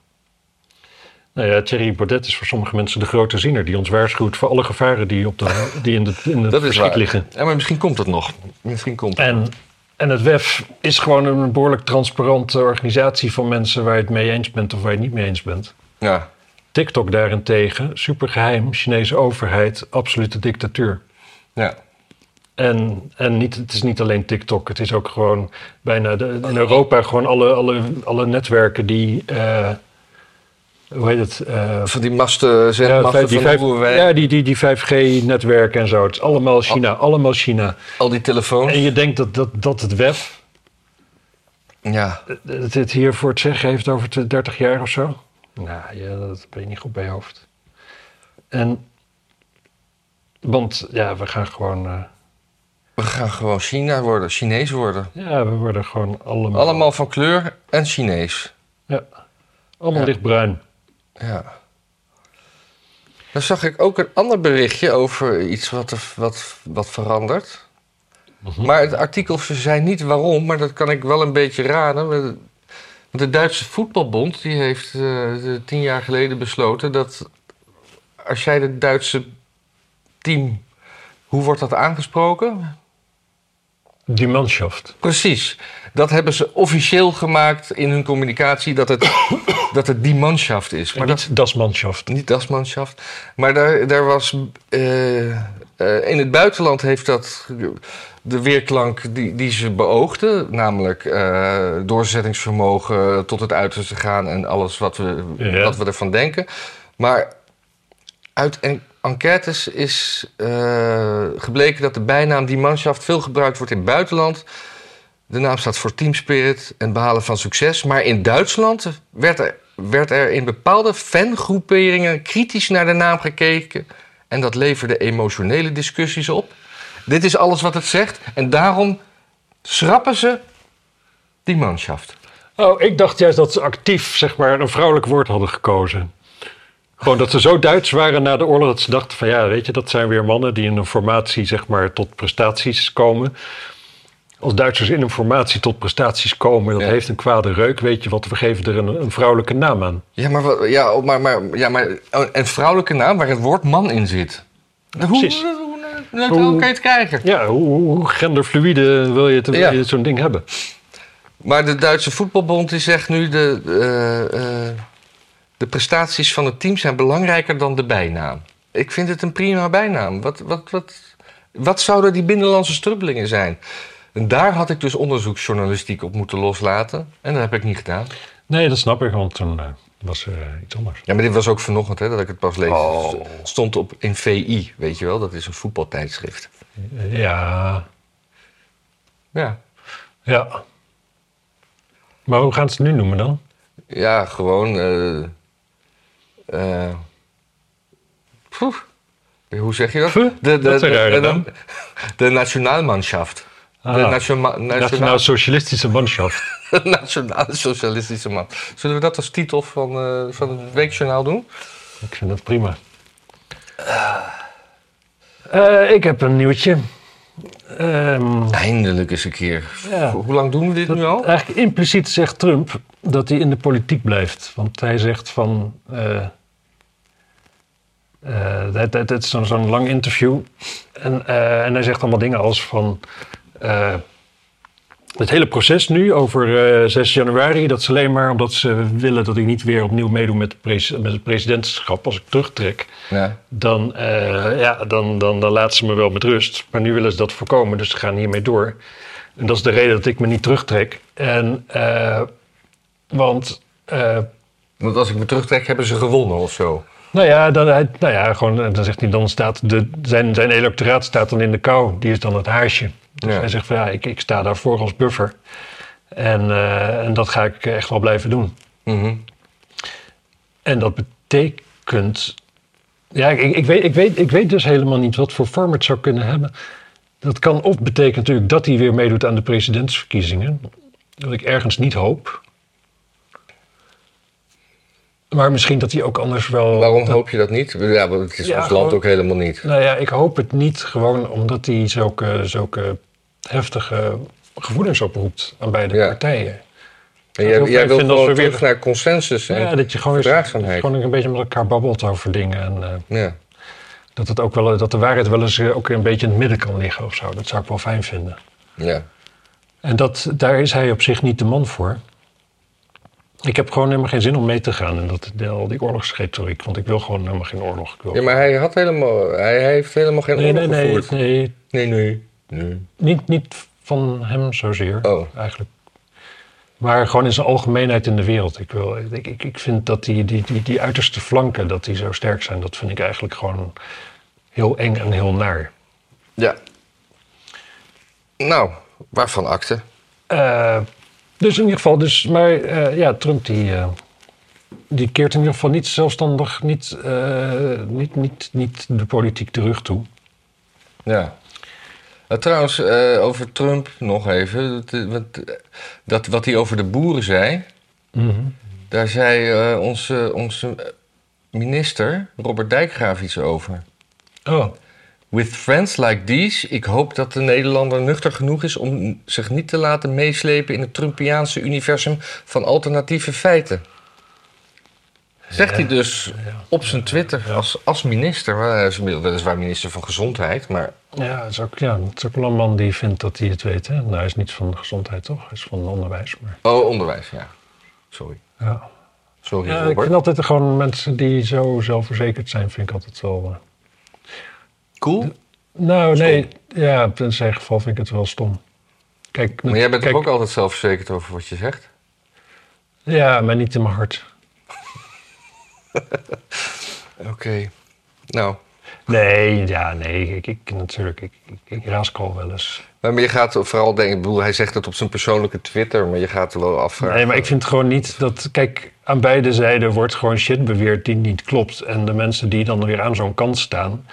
A: Nou ja, Thierry Baudet is voor sommige mensen de grote ziener die ons waarschuwt voor alle gevaren die, op de, die in, de, in het
B: Dat is
A: verschiet
B: waar.
A: liggen.
B: Ja, maar misschien komt het nog. Misschien komt het.
A: En En het WEF is gewoon een behoorlijk transparante organisatie van mensen waar je het mee eens bent of waar je het niet mee eens bent.
B: Ja.
A: TikTok daarentegen, supergeheim, Chinese overheid, absolute dictatuur.
B: Ja.
A: En, en niet, het is niet alleen TikTok, het is ook gewoon bijna de, in Europa gewoon alle, alle, alle netwerken die. eh, hoe heet het? eh,
B: Van die masten,
A: ja,
B: zendmasten
A: vijf- die,
B: van
A: vijf,
B: Huawei.
A: ja, die, die, die 5G-netwerken en zo. Het is allemaal China, allemaal China.
B: Al die telefoons.
A: En je denkt dat, dat, dat het WEF
B: Ja.
A: het, het hier voor het zeggen heeft over 30 jaar of zo? Nou, ja, dat ben je niet goed bij je hoofd. En, want ja, we gaan gewoon, eh,
B: We gaan gewoon China worden, Chinees worden.
A: ja, we worden gewoon allemaal,
B: Allemaal van kleur en Chinees.
A: ja, allemaal
B: Ja.
A: lichtbruin.
B: Ja. Dan zag ik ook een ander berichtje over iets wat, er- wat, wat verandert. Maar het artikel zei niet waarom, maar dat kan ik wel een beetje raden. Want De Duitse voetbalbond die heeft eh, tien jaar geleden besloten dat als jij het Duitse team, hoe wordt dat aangesproken?
A: Die manschaft.
B: Precies. Dat hebben ze officieel gemaakt in hun communicatie dat het, [COUGHS] dat het die manschaft is.
A: Maar
B: Maar dat,
A: niet das manschaft.
B: niet das Mannschaft. Maar daar, daar was. eh, eh, in het buitenland heeft dat de weerklank die, die ze beoogden, namelijk eh, doorzettingsvermogen tot het uiterste gaan en alles wat we,
A: Ja.
B: wat we ervan denken. Maar uit en- enquêtes is eh, gebleken dat de bijnaam die manschaft veel gebruikt wordt in het buitenland. De naam staat voor team spirit en behalen van succes. Maar in Duitsland werd er, werd er in bepaalde fangroeperingen kritisch naar de naam gekeken. En dat leverde emotionele discussies op. Dit is alles wat het zegt. En daarom schrappen ze die manschaft.
A: Oh, ik dacht juist dat ze actief, zeg maar, een vrouwelijk woord hadden gekozen. Gewoon dat ze zo Duits waren na de oorlog dat ze dachten van ja, weet je, dat zijn weer mannen die in een formatie, zeg maar, tot prestaties komen. Als Duitsers in een formatie tot prestaties komen, dat
B: Ja.
A: heeft een kwade reuk, weet je wat, we geven er een, een vrouwelijke naam aan.
B: Ja, maar, ja, maar, maar, ja, maar oh, een vrouwelijke naam waar het woord man in zit. Hoe,
A: precies.
B: hoe, hoe, hoe, hoe kan je het krijgen?
A: Ja, hoe, genderfluide wil je,
B: Ja.
A: je zo'n ding hebben?
B: Maar de Duitse voetbalbond die zegt nu... De, eh, eh, de prestaties van het team zijn belangrijker dan de bijnaam. Ik vind het een prima bijnaam. Wat, wat, wat, wat zouden die binnenlandse strubbelingen zijn? En daar had ik dus onderzoeksjournalistiek op moeten loslaten. En dat heb ik niet gedaan.
A: Nee, dat snap ik, want toen eh, was er eh, iets anders.
B: Ja, maar dit was ook vanochtend hè, dat ik het pas lees.
A: Oh.
B: Het stond op in VI, weet je wel. Dat is een voetbaltijdschrift.
A: Eh, Ja,
B: Ja,
A: ja. Maar hoe gaan ze het nu noemen dan?
B: ja gewoon... eh eh, poeh. hoe zeg je dat?
A: Puh, dat is een rare
B: de, de Nationalmannschaft. De
A: Ah.
B: nationaal, nationaal,
A: Nationaal Socialistische Manschaft. [LAUGHS]
B: nationale socialistische man. Zullen we dat als titel van, eh, van het weekjournaal doen?
A: Ik vind dat prima. Eh, ik heb een nieuwtje. Ehm,
B: Eindelijk eens een keer.
A: Ja.
B: Hoe lang doen we dit nu al?
A: eigenlijk impliciet zegt Trump dat hij in de politiek blijft. Want hij zegt van... het, het, het is zo'n lang interview. En, eh, en hij zegt allemaal dingen als van... eh, het hele proces nu over eh 6 januari... dat is alleen maar omdat ze willen dat ik niet weer opnieuw meedoe met, de met het presidentschap... als ik terugtrek.
B: Ja.
A: dan, eh, ja, dan, dan, dan laten ze me wel met rust. Maar nu willen ze dat voorkomen, dus ze gaan hiermee door. En dat is de reden dat ik me niet terugtrek. En, eh, want, eh,
B: Want als ik me terugtrek, hebben ze gewonnen of zo.
A: Nou ja, dan, hij- nou ja gewoon, eh, dan zegt hij, dan staat de, zijn, zijn electoraat staat dan in de kou. Die is dan het haasje. Dus
B: Ja.
A: hij zegt van, ja, ik, ik sta daarvoor als buffer. En, eh, en dat ga ik echt wel blijven doen.
B: Mhm.
A: En dat betekent. Ja, ik, ik, weet, ik, weet, ik weet dus helemaal niet wat voor vorm het zou kunnen hebben. Dat kan of betekent natuurlijk dat hij weer meedoet aan de presidentsverkiezingen. Wat ik ergens niet hoop. Maar misschien dat hij ook anders wel.
B: Waarom
A: dat-
B: hoop je dat niet? Ja, want het is
A: Ja,
B: ons land ook helemaal niet.
A: Nou ja, ik hoop het niet gewoon omdat hij zulke, zulke heftige gevoelens oproept aan beide
B: Ja.
A: partijen.
B: En jij, jij
A: fijn
B: wil
A: vinden als
B: gewoon
A: we weer-
B: naar consensus en
A: Ja, dat je gewoon, eens, gewoon een beetje met elkaar babbelt over dingen. En, eh,
B: Ja.
A: Dat, het ook wel, dat de waarheid wel eens eh, ook een beetje in het midden kan liggen of zo. Dat zou ik wel fijn vinden.
B: ja.
A: En dat, daar is hij op zich niet de man voor. Ik heb gewoon helemaal geen zin om mee te gaan in dat, de- al die oorlogsretoriek. Want ik wil gewoon helemaal geen oorlog. Ik wil
B: Ja, maar hij had helemaal... Hij heeft helemaal geen
A: nee, nee,
B: oorlog
A: nee,
B: gevoerd.
A: nee,
B: Nee, nee. nee.
A: Niet, niet van hem zozeer,
B: Oh.
A: eigenlijk. Maar gewoon in zijn algemeenheid in de wereld. Ik, wil, ik, ik, ik vind dat die, die, die, die uiterste flanken, dat die zo sterk zijn, dat vind ik eigenlijk gewoon heel eng en heel naar.
B: Ja. Nou, waarvan akte?
A: Eh, dus in ieder geval, dus, maar eh, ja, Trump die, eh, die keert in ieder geval niet zelfstandig, niet, eh, niet, niet, niet de politiek de rug toe.
B: Ja. Eh, trouwens, over Trump nog even. Dat, dat, wat hij over de boeren zei... Daar zei onze, onze minister, Robert Dijkgraaf, iets over.
A: Oh,
B: With friends like these, ik hoop dat de Nederlander nuchter genoeg is om zich niet te laten meeslepen in het Trumpiaanse universum van alternatieve feiten. Zegt hij dus op zijn Twitter als, als minister, is weliswaar minister van Gezondheid, maar
A: ja, het is ook, ja, het is ook wel een man die vindt dat hij het weet. Hè? Nou, hij is niet van de gezondheid, toch? Hij is van onderwijs, maar...
B: Oh, onderwijs, ja. Sorry.
A: Ja.
B: Sorry,
A: Ja, ik vind altijd gewoon mensen die zo zelfverzekerd zijn, vind ik altijd wel.
B: Cool.
A: Nou, nee, ja, in zijn geval vind ik het wel stom. Kijk,
B: Maar jij bent
A: kijk,
B: toch ook altijd zelfverzekerd over wat je zegt?
A: Ja, maar niet in mijn hart. [LAUGHS]
B: Oké. Nou,
A: Nee, ja, nee, ik, ik natuurlijk, ik, ik, ik raaskal wel eens.
B: maar je gaat vooral denken, ik bedoel, hij zegt het op zijn persoonlijke Twitter, maar je gaat er wel afvragen.
A: Nee, maar ik vind gewoon niet dat, kijk, aan beide zijden wordt gewoon shit beweerd die niet klopt. En de mensen die dan weer aan zo'n kant staan,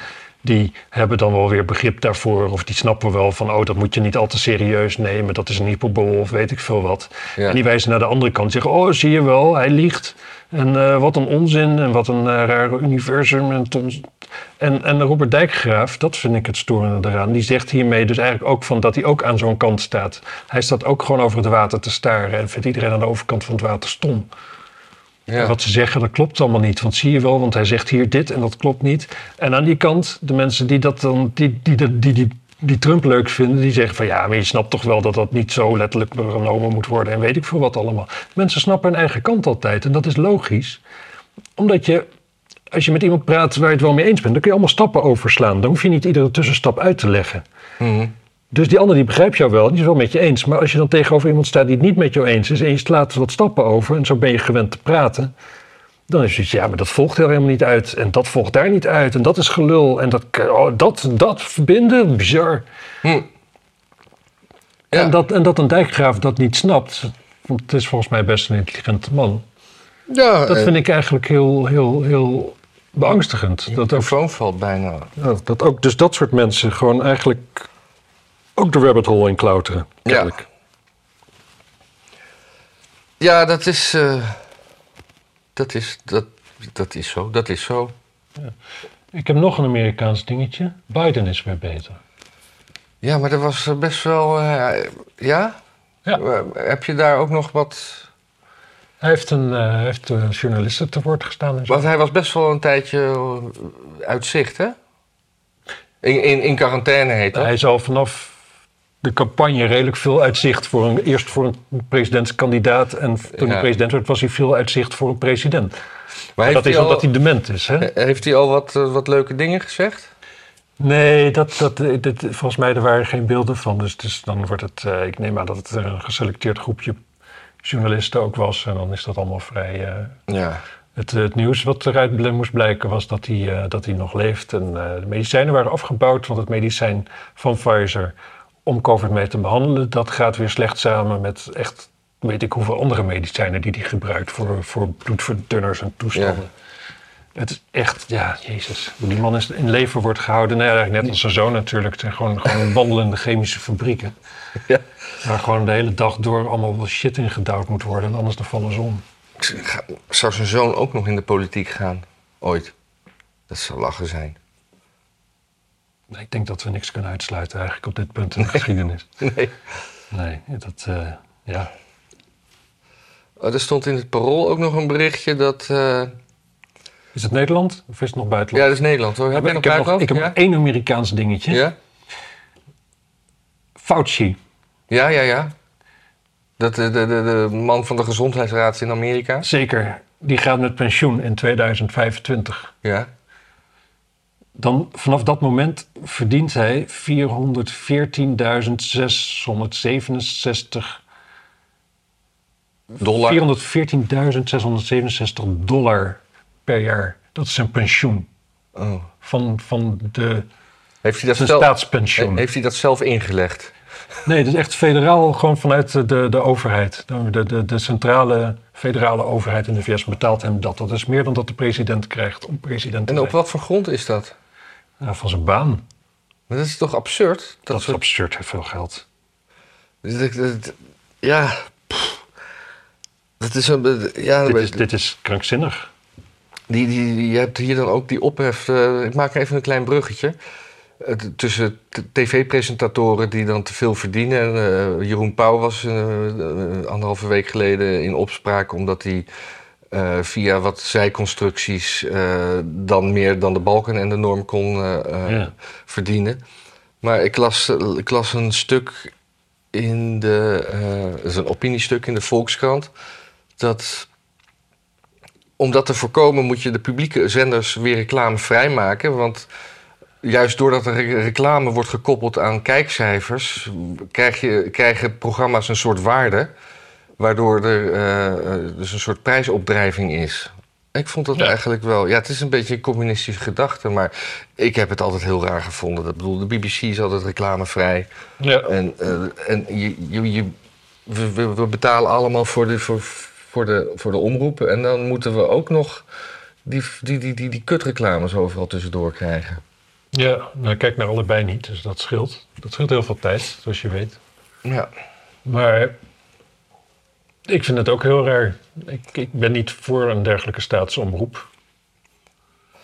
A: die hebben dan wel weer begrip daarvoor. Of die snappen wel van, oh, dat moet je niet al te serieus nemen. Dat is een hyperbol of weet ik veel wat.
B: Ja.
A: En die wijzen naar de andere kant zeggen, oh, zie je wel, hij liegt. En eh, wat een onzin en wat een raar universum. En, en Robert Dijkgraaf, dat vind ik het storende eraan. Die zegt hiermee dus eigenlijk ook van dat hij ook aan zo'n kant staat. Hij staat ook gewoon over het water te staren en vindt iedereen aan de overkant van het water stom.
B: Ja.
A: Wat ze zeggen, dat klopt allemaal niet. Want zie je wel, want hij zegt hier dit en dat klopt niet. En aan die kant, de mensen die, dat dan, die, die, die, die, die, die Trump leuk vinden, die zeggen van ja, maar je snapt toch wel dat dat niet zo letterlijk genomen moet worden en weet ik veel wat allemaal. Mensen snappen hun eigen kant altijd en dat is logisch. Omdat je, als je met iemand praat waar je het wel mee eens bent, dan kun je allemaal stappen overslaan. Dan hoef je niet iedere tussenstap uit te leggen.
B: Mhm.
A: Dus die ander die begrijpt jou wel, die is wel met je eens. Maar als je dan tegenover iemand staat die het niet met jou eens is... en je slaat wat stappen over en zo ben je gewend te praten... dan is het ja, maar dat volgt er helemaal niet uit. En dat volgt daar niet uit. En dat is gelul. En dat, oh, dat, dat verbinden, bizar.
B: Hm. Ja.
A: En, dat, en dat een dijkgraaf dat niet snapt... want het is volgens mij best een intelligente man...
B: ja,
A: dat
B: eh,
A: vind ik eigenlijk heel, heel, heel beangstigend. Dat ook,
B: valt bijna.
A: ja, dat ook dus dat soort mensen gewoon eigenlijk... ook de rabbit hole in klauteren.
B: Ja.
A: kennelijk.
B: Ja, dat is, eh, dat is, dat, dat is zo, dat is zo.
A: Ik heb nog een Amerikaans dingetje. Biden is weer beter.
B: Ja, maar er was eh, best wel, eh, ja?
A: Ja.
B: Heb je daar ook nog wat...
A: Hij heeft een hij heeft een journalisten te woord gestaan. En zo.
B: Want hij was best wel een tijdje uit zicht, hè? In, in, in quarantaine heet dat.
A: Hij is al vanaf de campagne redelijk veel uitzicht voor een, eerst voor een presidentskandidaat. En toen
B: Ja.
A: hij president werd, was hij veel uitzicht voor een president.
B: Maar
A: dat is
B: al,
A: omdat hij dement is. Hè?
B: heeft hij al wat, eh, wat leuke dingen gezegd?
A: Nee, dat, dat, eh, dit, volgens mij er waren geen beelden van. Dus, dus dan wordt het, eh, ik neem aan dat het een geselecteerd groepje journalisten ook was. En dan is dat allemaal vrij.
B: Ja.
A: Het, het nieuws wat eruit moest blijken was dat hij, dat hij nog leeft. En de medicijnen waren afgebouwd, want het medicijn van Pfizer om COVID mee te behandelen, dat gaat weer slecht samen met echt weet ik hoeveel andere medicijnen die hij gebruikt voor, voor bloedverdunners en toestanden. Het is echt, ja, jezus. Hoe die man is in leven wordt gehouden. Nou ja, eigenlijk net als zijn zoon natuurlijk. Het zijn gewoon, gewoon [LAUGHS] wandelende chemische fabrieken.
B: Ja.
A: Waar gewoon de hele dag door allemaal wel shit in gedouwd moet worden. En anders dan vallen ze om.
B: Zou zijn zoon ook nog in de politiek gaan? Ooit. Dat zou lachen zijn.
A: Nee, Ik denk dat we niks kunnen uitsluiten eigenlijk op dit punt in de [LAUGHS] geschiedenis.
B: Nee.
A: Nee, dat, eh, ja.
B: Oh, er stond in het parool ook nog een berichtje dat... eh,
A: Is het Nederland of is het nog
B: Ja,
A: buitenland?
B: dat is Nederland hoor. Heb nog
A: ik heb, nog, ik heb
B: ja?
A: één Amerikaans dingetje.
B: Ja?
A: Fauci.
B: Ja, ja, ja. Dat, de, de, de, de man van de gezondheidsraad in Amerika.
A: Zeker. Die gaat met pensioen in 2025.
B: Ja.
A: Dan vanaf dat moment verdient hij 414.667
B: Dollar.
A: 414.667 dollar per jaar. Dat is zijn pensioen.
B: Oh.
A: Van, van de,
B: Heeft, hij dat
A: zijn
B: zelf,
A: staatspensioen.
B: heeft hij dat zelf ingelegd?
A: Nee, het is echt federaal, gewoon vanuit de, de, overheid. De, de, de centrale federale overheid in de VS betaalt hem dat. Dat is meer dan dat de president krijgt om president te
B: En op
A: zijn.
B: wat voor grond is dat?
A: Ja, van zijn baan.
B: Maar dat is toch absurd? Dat,
A: Dat is
B: soort-
A: absurd veel geld.
B: dat- Ja. pff. Dat is een. Ja,
A: Dit is, dit is krankzinnig.
B: Die, die, je hebt hier dan ook die ophef. eh, ik maak even een klein bruggetje. Tussen tv-presentatoren die dan te veel verdienen. En, eh, Jeroen Pauw was eh, anderhalve week geleden in opspraak omdat hij eh, via wat zijconstructies eh, dan meer dan de balken en de norm kon eh,
A: Ja.
B: verdienen. Maar ik las, ik las een stuk in de. dat is een opiniestuk in de Volkskrant. Dat om dat te voorkomen moet je de publieke zenders weer reclamevrij maken. Want juist doordat er re- reclame wordt gekoppeld aan kijkcijfers, krijg je, krijgen programma's een soort waarde. Waardoor er eh, eh, dus een soort prijsopdrijving is. Ik vond dat
A: Ja.
B: eigenlijk wel. Ja, het is een beetje een communistische gedachte, maar ik heb het altijd heel raar gevonden. Dat bedoel, de BBC is altijd reclamevrij.
A: Ja.
B: En, eh, en je, je, je, we, we- betalen allemaal voor de, voor, voor, de, voor de omroepen. En dan moeten we ook nog die, die, die, die, die kutreclames overal tussendoor krijgen.
A: ja, nou kijk naar allebei niet, dus dat scheelt. Dat scheelt heel veel tijd, zoals je weet.
B: Ja.
A: Maar ik vind het ook heel raar. Ik, ik ben niet voor een dergelijke staatsomroep.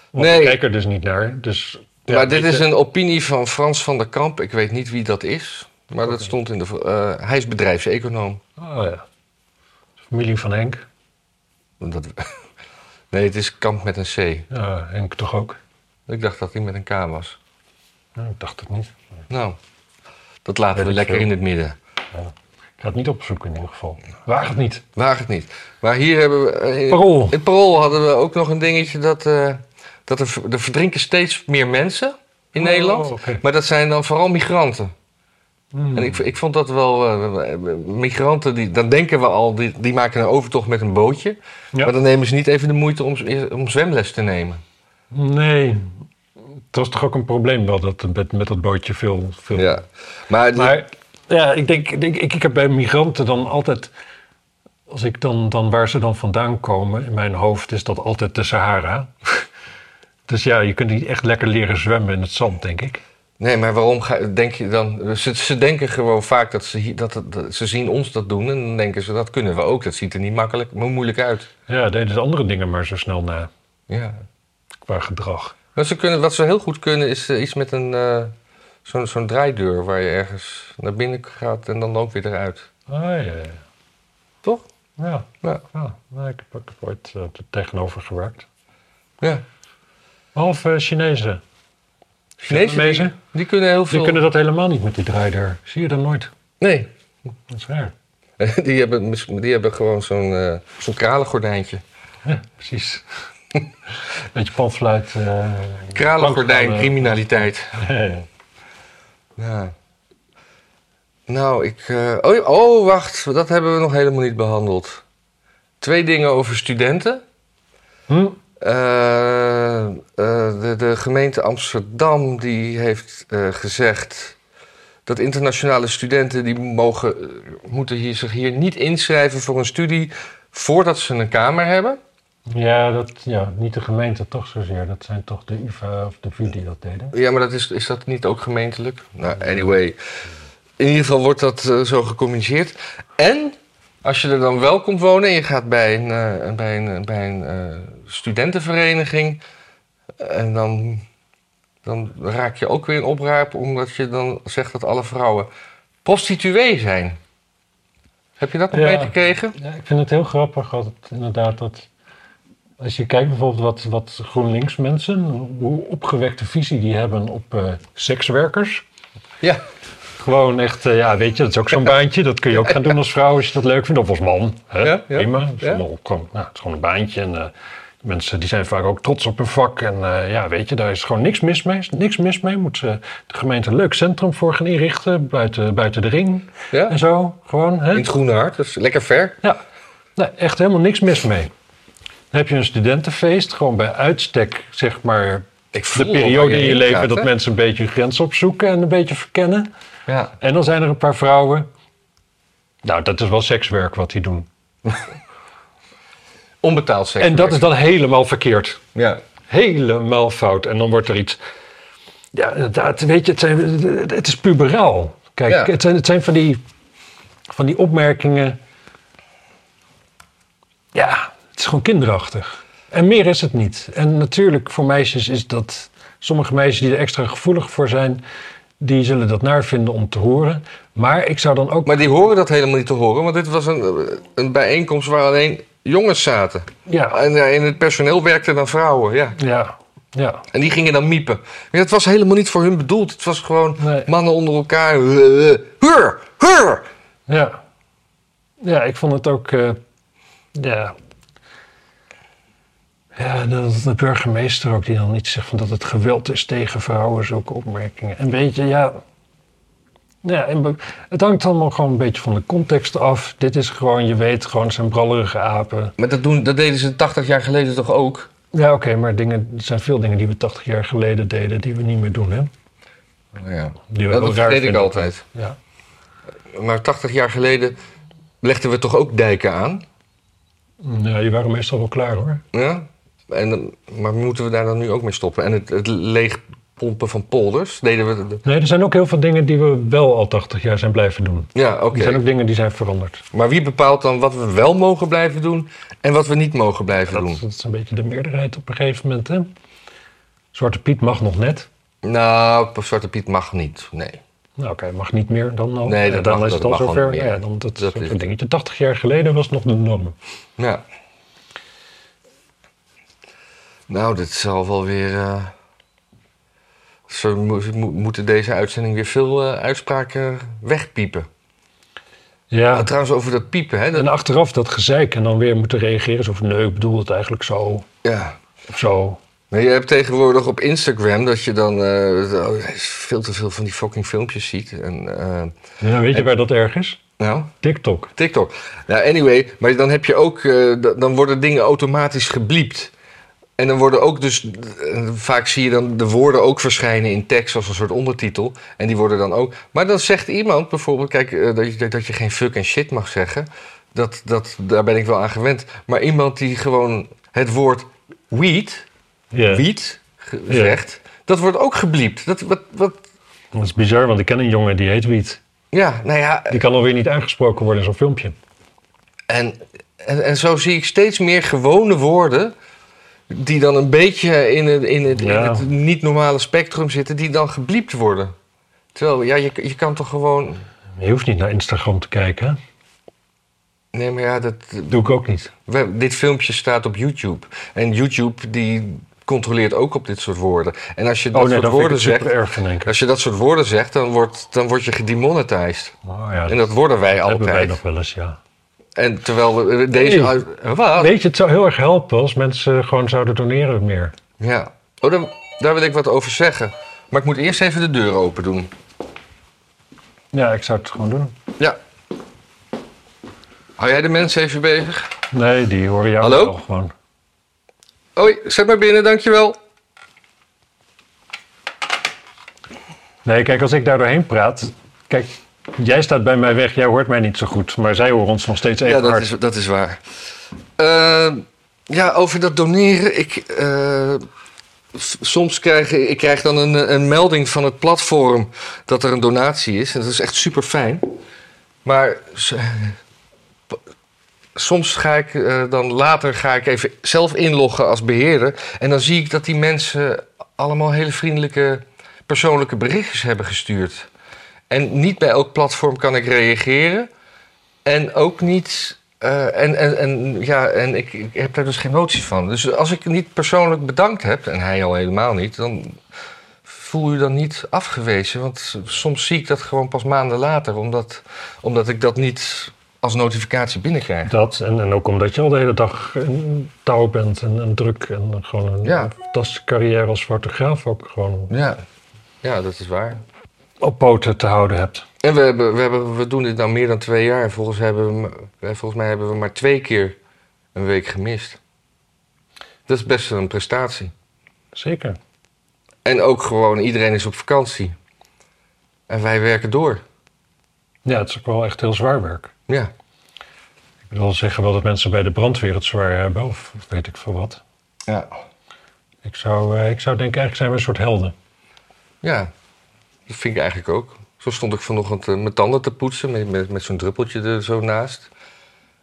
A: Want
B: Nee.
A: ik kijk er dus niet naar. Dus, ja,
B: maar dit is een opinie van Frans van der Kamp. Ik weet niet wie dat is. Maar dat stond in de. eh, hij is bedrijfseconoom.
A: Oh ja. Familie van Henk.
B: Dat, [LAUGHS] nee, het is Kamp met een C.
A: Ja, Henk toch ook?
B: Ik dacht dat hij met een K was.
A: Ja, ik dacht het niet.
B: Nou, dat laten we lekker
A: veel.
B: in het midden.
A: Ik ga het niet opzoeken in ieder geval. Waag het niet.
B: Waag het niet. Maar hier hebben we. eh,
A: Parool.
B: In Parool hadden we ook nog een dingetje dat, eh, dat er, er verdrinken steeds meer mensen in
A: Oh,
B: Nederland. Maar dat zijn dan vooral migranten.
A: Hmm.
B: En ik, ik vond dat wel. eh, migranten, die, dan denken we al, die, die maken een overtocht met een bootje.
A: Ja.
B: Maar dan nemen ze niet even de moeite om, om zwemles te nemen.
A: Nee. Het was toch ook een probleem wel dat met, met dat bootje veel... veel
B: Ja. Maar,
A: Maar ja, ik denk, ik, ik, ik heb bij migranten dan altijd... Als ik dan, dan waar ze dan vandaan komen, in mijn hoofd is dat altijd de Sahara. [LAUGHS] dus ja, je kunt niet echt lekker leren zwemmen in het zand, denk ik.
B: nee, maar waarom ga, denk je dan. Ze, ze denken gewoon vaak dat ze, hier- dat, dat, ze zien ons dat doen. En dan denken ze dat kunnen we ook. Dat ziet er niet makkelijk, maar moeilijk uit.
A: Ja, deden ze andere dingen maar zo snel na,
B: Ja.
A: qua gedrag.
B: Wat ze, kunnen, wat ze heel goed kunnen is eh, iets met een. eh, zo'n, zo'n draaideur waar je ergens naar binnen gaat en dan ook weer eruit.
A: Ah ja, ja.
B: Toch?
A: Ja,
B: Ja.
A: ja. Nou, ik heb ook ooit eh, er tegenover gewerkt.
B: Ja.
A: Behalve Chinezen.
B: Chinezen die, kunnen heel veel.
A: die kunnen dat helemaal niet met die draaideur. Zie je dat nooit?
B: Nee,
A: Dat is raar. [LAUGHS]
B: die hebben, die hebben gewoon zo'n, eh zo'n kralengordijntje.
A: Ja, precies. [LAUGHS] Beetje panfluit. eh,
B: Kralengordijn, criminaliteit. [LAUGHS]
A: Ja, ja.
B: Nou, ik. eh, oh, oh, wacht, dat hebben we nog helemaal niet behandeld. Twee dingen over studenten.
A: Hm?
B: Eh, eh, de, de gemeente Amsterdam die heeft gezegd dat internationale studenten die mogen, moeten hier, zich hier niet inschrijven voor een studie voordat ze een kamer hebben.
A: Ja, dat, ja, niet de gemeente toch zozeer. Dat zijn toch de UvA of de VU die dat deden.
B: Ja, maar dat is, is dat niet ook gemeentelijk? Nou, anyway. In ieder geval wordt dat eh, zo gecommuniceerd. En als je er dan wel komt wonen en je gaat bij een, eh, bij een, bij een eh, studentenvereniging. En dan, dan raak je ook weer in opraap omdat je dan zegt dat alle vrouwen prostituee zijn. Heb je dat nog
A: Ja.
B: meegekregen?
A: Ja, ik vind het heel grappig dat inderdaad dat... Als je kijkt bijvoorbeeld wat, wat GroenLinks mensen, hoe opgewekte visie die hebben op eh, sekswerkers.
B: Ja.
A: Gewoon echt, eh, ja, weet je, dat is ook zo'n baantje. Dat kun je ook gaan doen als vrouw als je dat leuk vindt. Of als man. Hè?
B: Ja, ja.
A: Prima. Het is,
B: Ja.
A: allemaal gewoon, nou, het is gewoon een baantje. En eh, mensen die zijn vaak ook trots op hun vak. En ja, weet je, daar is gewoon niks mis mee. Niks mis mee. Moet ze de gemeente een leuk centrum voor gaan inrichten. Buiten, buiten de ring
B: Ja?
A: en zo. Gewoon, hè?
B: In het Groene Hart, is lekker ver.
A: Ja, nee, echt helemaal niks mis mee. Dan heb je een studentenfeest, gewoon bij uitstek, zeg maar,
B: Ik
A: de periode in je leven
B: gaat,
A: dat
B: hè?
A: mensen een beetje hun grens opzoeken en een beetje verkennen.
B: Ja.
A: En dan zijn er een paar vrouwen. Nou, dat is wel sekswerk wat die doen. [LAUGHS]
B: Onbetaald seks.
A: En dat is dan helemaal verkeerd.
B: Ja.
A: Helemaal fout. En dan wordt er iets. Ja, inderdaad, weet je, het, zijn, het is puberaal. Kijk,
B: Ja.
A: het, zijn, het zijn van die, van die opmerkingen. Ja, is gewoon kinderachtig. En meer is het niet. En natuurlijk, voor meisjes is dat. Sommige meisjes die er extra gevoelig voor zijn, die zullen dat naar vinden om te horen. Maar ik zou dan ook.
B: Maar die horen dat helemaal niet te horen, want dit was een, een bijeenkomst waar alleen jongens zaten.
A: Ja,
B: En eh, in het personeel werkten dan vrouwen, ja.
A: ja, ja.
B: En die gingen dan miepen. Maar het was helemaal niet voor hun bedoeld. Het was gewoon
A: Nee.
B: mannen onder elkaar. eh, Hur, hur.
A: Ja. Ja, ik vond het ook. eh, ja. Ja, dat de burgemeester ook die dan niet zegt van dat het geweld is tegen vrouwen, zulke opmerkingen. En weet je, ja. Ja, en het hangt allemaal gewoon een beetje van de context af. Dit is gewoon, je weet, gewoon zijn brallerige apen.
B: Maar dat, doen, dat deden ze 80 jaar geleden toch ook?
A: Ja, oké, maar dingen, er zijn veel dingen die we 80 jaar geleden deden, die we niet meer doen, hè?
B: Ja.
A: Die we
B: Dat, vergeet ik altijd.
A: Ja.
B: Maar 80 jaar geleden legden we toch ook dijken aan?
A: ja, die waren meestal wel klaar hoor.
B: Ja? En, dan- maar moeten we daar dan nu ook mee stoppen? En het, het leegpompen van polders, deden we... de-
A: Nee, er zijn ook heel veel dingen die we wel al 80 jaar zijn blijven doen.
B: Ja, oké.
A: Er zijn ook dingen die zijn veranderd.
B: Maar wie bepaalt dan wat we wel mogen blijven doen en wat we niet mogen blijven
A: Dat,
B: doen?
A: dat is een beetje de meerderheid op een gegeven moment. Hè? Zwarte Piet mag nog net.
B: Nou, Zwarte Piet mag niet, nee.
A: Nou, oké, mag niet meer dan al.
B: Nee,
A: Ja,
B: dat
A: dan
B: mag-
A: is het
B: dat
A: al zover. Ja, dan dat,
B: Dat
A: dat
B: is-
A: een dingetje. 80 jaar geleden was het nog de norm.
B: Ja. Nou, dit zal wel weer. Zo mo- mo- moeten deze uitzending weer veel eh, uitspraken wegpiepen.
A: Ja,
B: Ah, trouwens, over dat piepen, hè? dat-
A: en achteraf dat gezeik en dan weer moeten reageren. Zo van, nee, ik bedoel het eigenlijk zo.
B: ja.
A: Of zo.
B: Maar je hebt tegenwoordig op Instagram dat je dan eh, veel te veel van die fucking filmpjes ziet. En,
A: Ja, weet je waar dat erg is?
B: nou,
A: TikTok.
B: TikTok. Nou, anyway, maar dan heb je ook, dan worden dingen automatisch gebliept. En dan worden ook dus, eh, vaak zie je dan de woorden ook verschijnen in tekst als een soort ondertitel. En die worden dan ook. Maar dan zegt iemand bijvoorbeeld, kijk, eh, dat, je, dat je geen fuck en shit mag zeggen. Dat, dat, daar ben ik wel aan gewend. Maar iemand die gewoon het woord weed, weed ge-
A: Ja.
B: zegt, dat wordt ook gebliept. Dat, wat, wat,
A: Dat is bizar, want ik ken een jongen die heet Wiet.
B: ja, nou ja,
A: Die kan alweer niet aangesproken worden in zo'n filmpje.
B: En, en, en zo zie ik steeds meer gewone woorden. Die dan een beetje in het, in het, in het niet-normale spectrum zitten. die dan gebliept worden. Terwijl, ja, je, je kan toch gewoon.
A: Je hoeft niet naar Instagram te kijken. hè?
B: Nee, maar ja, dat,
A: Doe ik ook niet.
B: we- dit filmpje staat op YouTube. En YouTube die controleert ook op dit soort woorden. En als je dat
A: oh nee,
B: soort
A: dat
B: woorden zegt.
A: erg.
B: Als je dat soort woorden zegt, dan word, dan word je gedemonetized.
A: Oh, ja,
B: En dat worden wij
A: hebben wij
B: altijd.
A: nog wel eens, ja.
B: En terwijl we deze.
A: Nee.
B: Wat?
A: Weet je, het zou heel erg helpen als mensen gewoon zouden doneren meer.
B: Ja. Oh, daar, daar wil ik wat over zeggen. Maar ik moet eerst even de deur open doen.
A: Ja, ik zou het gewoon doen.
B: Ja. Hou jij de mensen even bezig?
A: Nee, die horen jou
B: Hallo?
A: wel gewoon.
B: Hoi, zet maar binnen, dankjewel.
A: Nee, kijk, als ik daar doorheen praat... Kijk, jij staat bij mij weg, jij hoort mij niet zo goed. Maar zij horen ons nog steeds even
B: Ja, dat
A: hard.
B: is, dat is waar. Eh, ja, over dat doneren. Ik, eh, soms krijg ik, krijg dan een, een melding van het platform dat er een donatie is. En dat is echt super fijn. Maar [LAUGHS] soms ga ik eh, dan later ga ik even zelf inloggen als beheerder. En dan zie ik dat die mensen allemaal hele vriendelijke persoonlijke berichtjes hebben gestuurd. En niet bij elk platform kan ik reageren. En ook niet. eh, en, en, en, ja, en ik, ik heb daar dus geen notie van. Dus als ik niet persoonlijk bedankt heb, en hij al helemaal niet, dan voel je dan niet afgewezen? Want soms zie ik dat gewoon pas maanden later, omdat, omdat ik dat niet als notificatie binnenkrijg.
A: Dat, en, en ook omdat je al de hele dag in touw bent en, en druk en gewoon een
B: Ja.
A: fantastische carrière als fotograaf ook gewoon
B: Ja, ja dat is waar.
A: Op poten te houden hebt.
B: En we, hebben, we, hebben, we doen dit nou meer dan twee jaar. En volgens, hebben we, eh, volgens mij hebben we maar twee keer een week gemist. Dat is best wel een prestatie.
A: Zeker.
B: En ook gewoon, iedereen is op vakantie. En wij werken door.
A: Ja, het is ook wel echt heel zwaar werk.
B: Ja,
A: Ik wil zeggen wel dat mensen bij de brandweer het zwaar hebben, of weet ik veel wat.
B: ja.
A: Ik zou, eh, ik zou denken, eigenlijk zijn we een soort helden.
B: ja. Dat vind ik eigenlijk ook. Zo stond ik vanochtend eh, mijn tanden te poetsen met, met, met zo'n druppeltje er zo naast.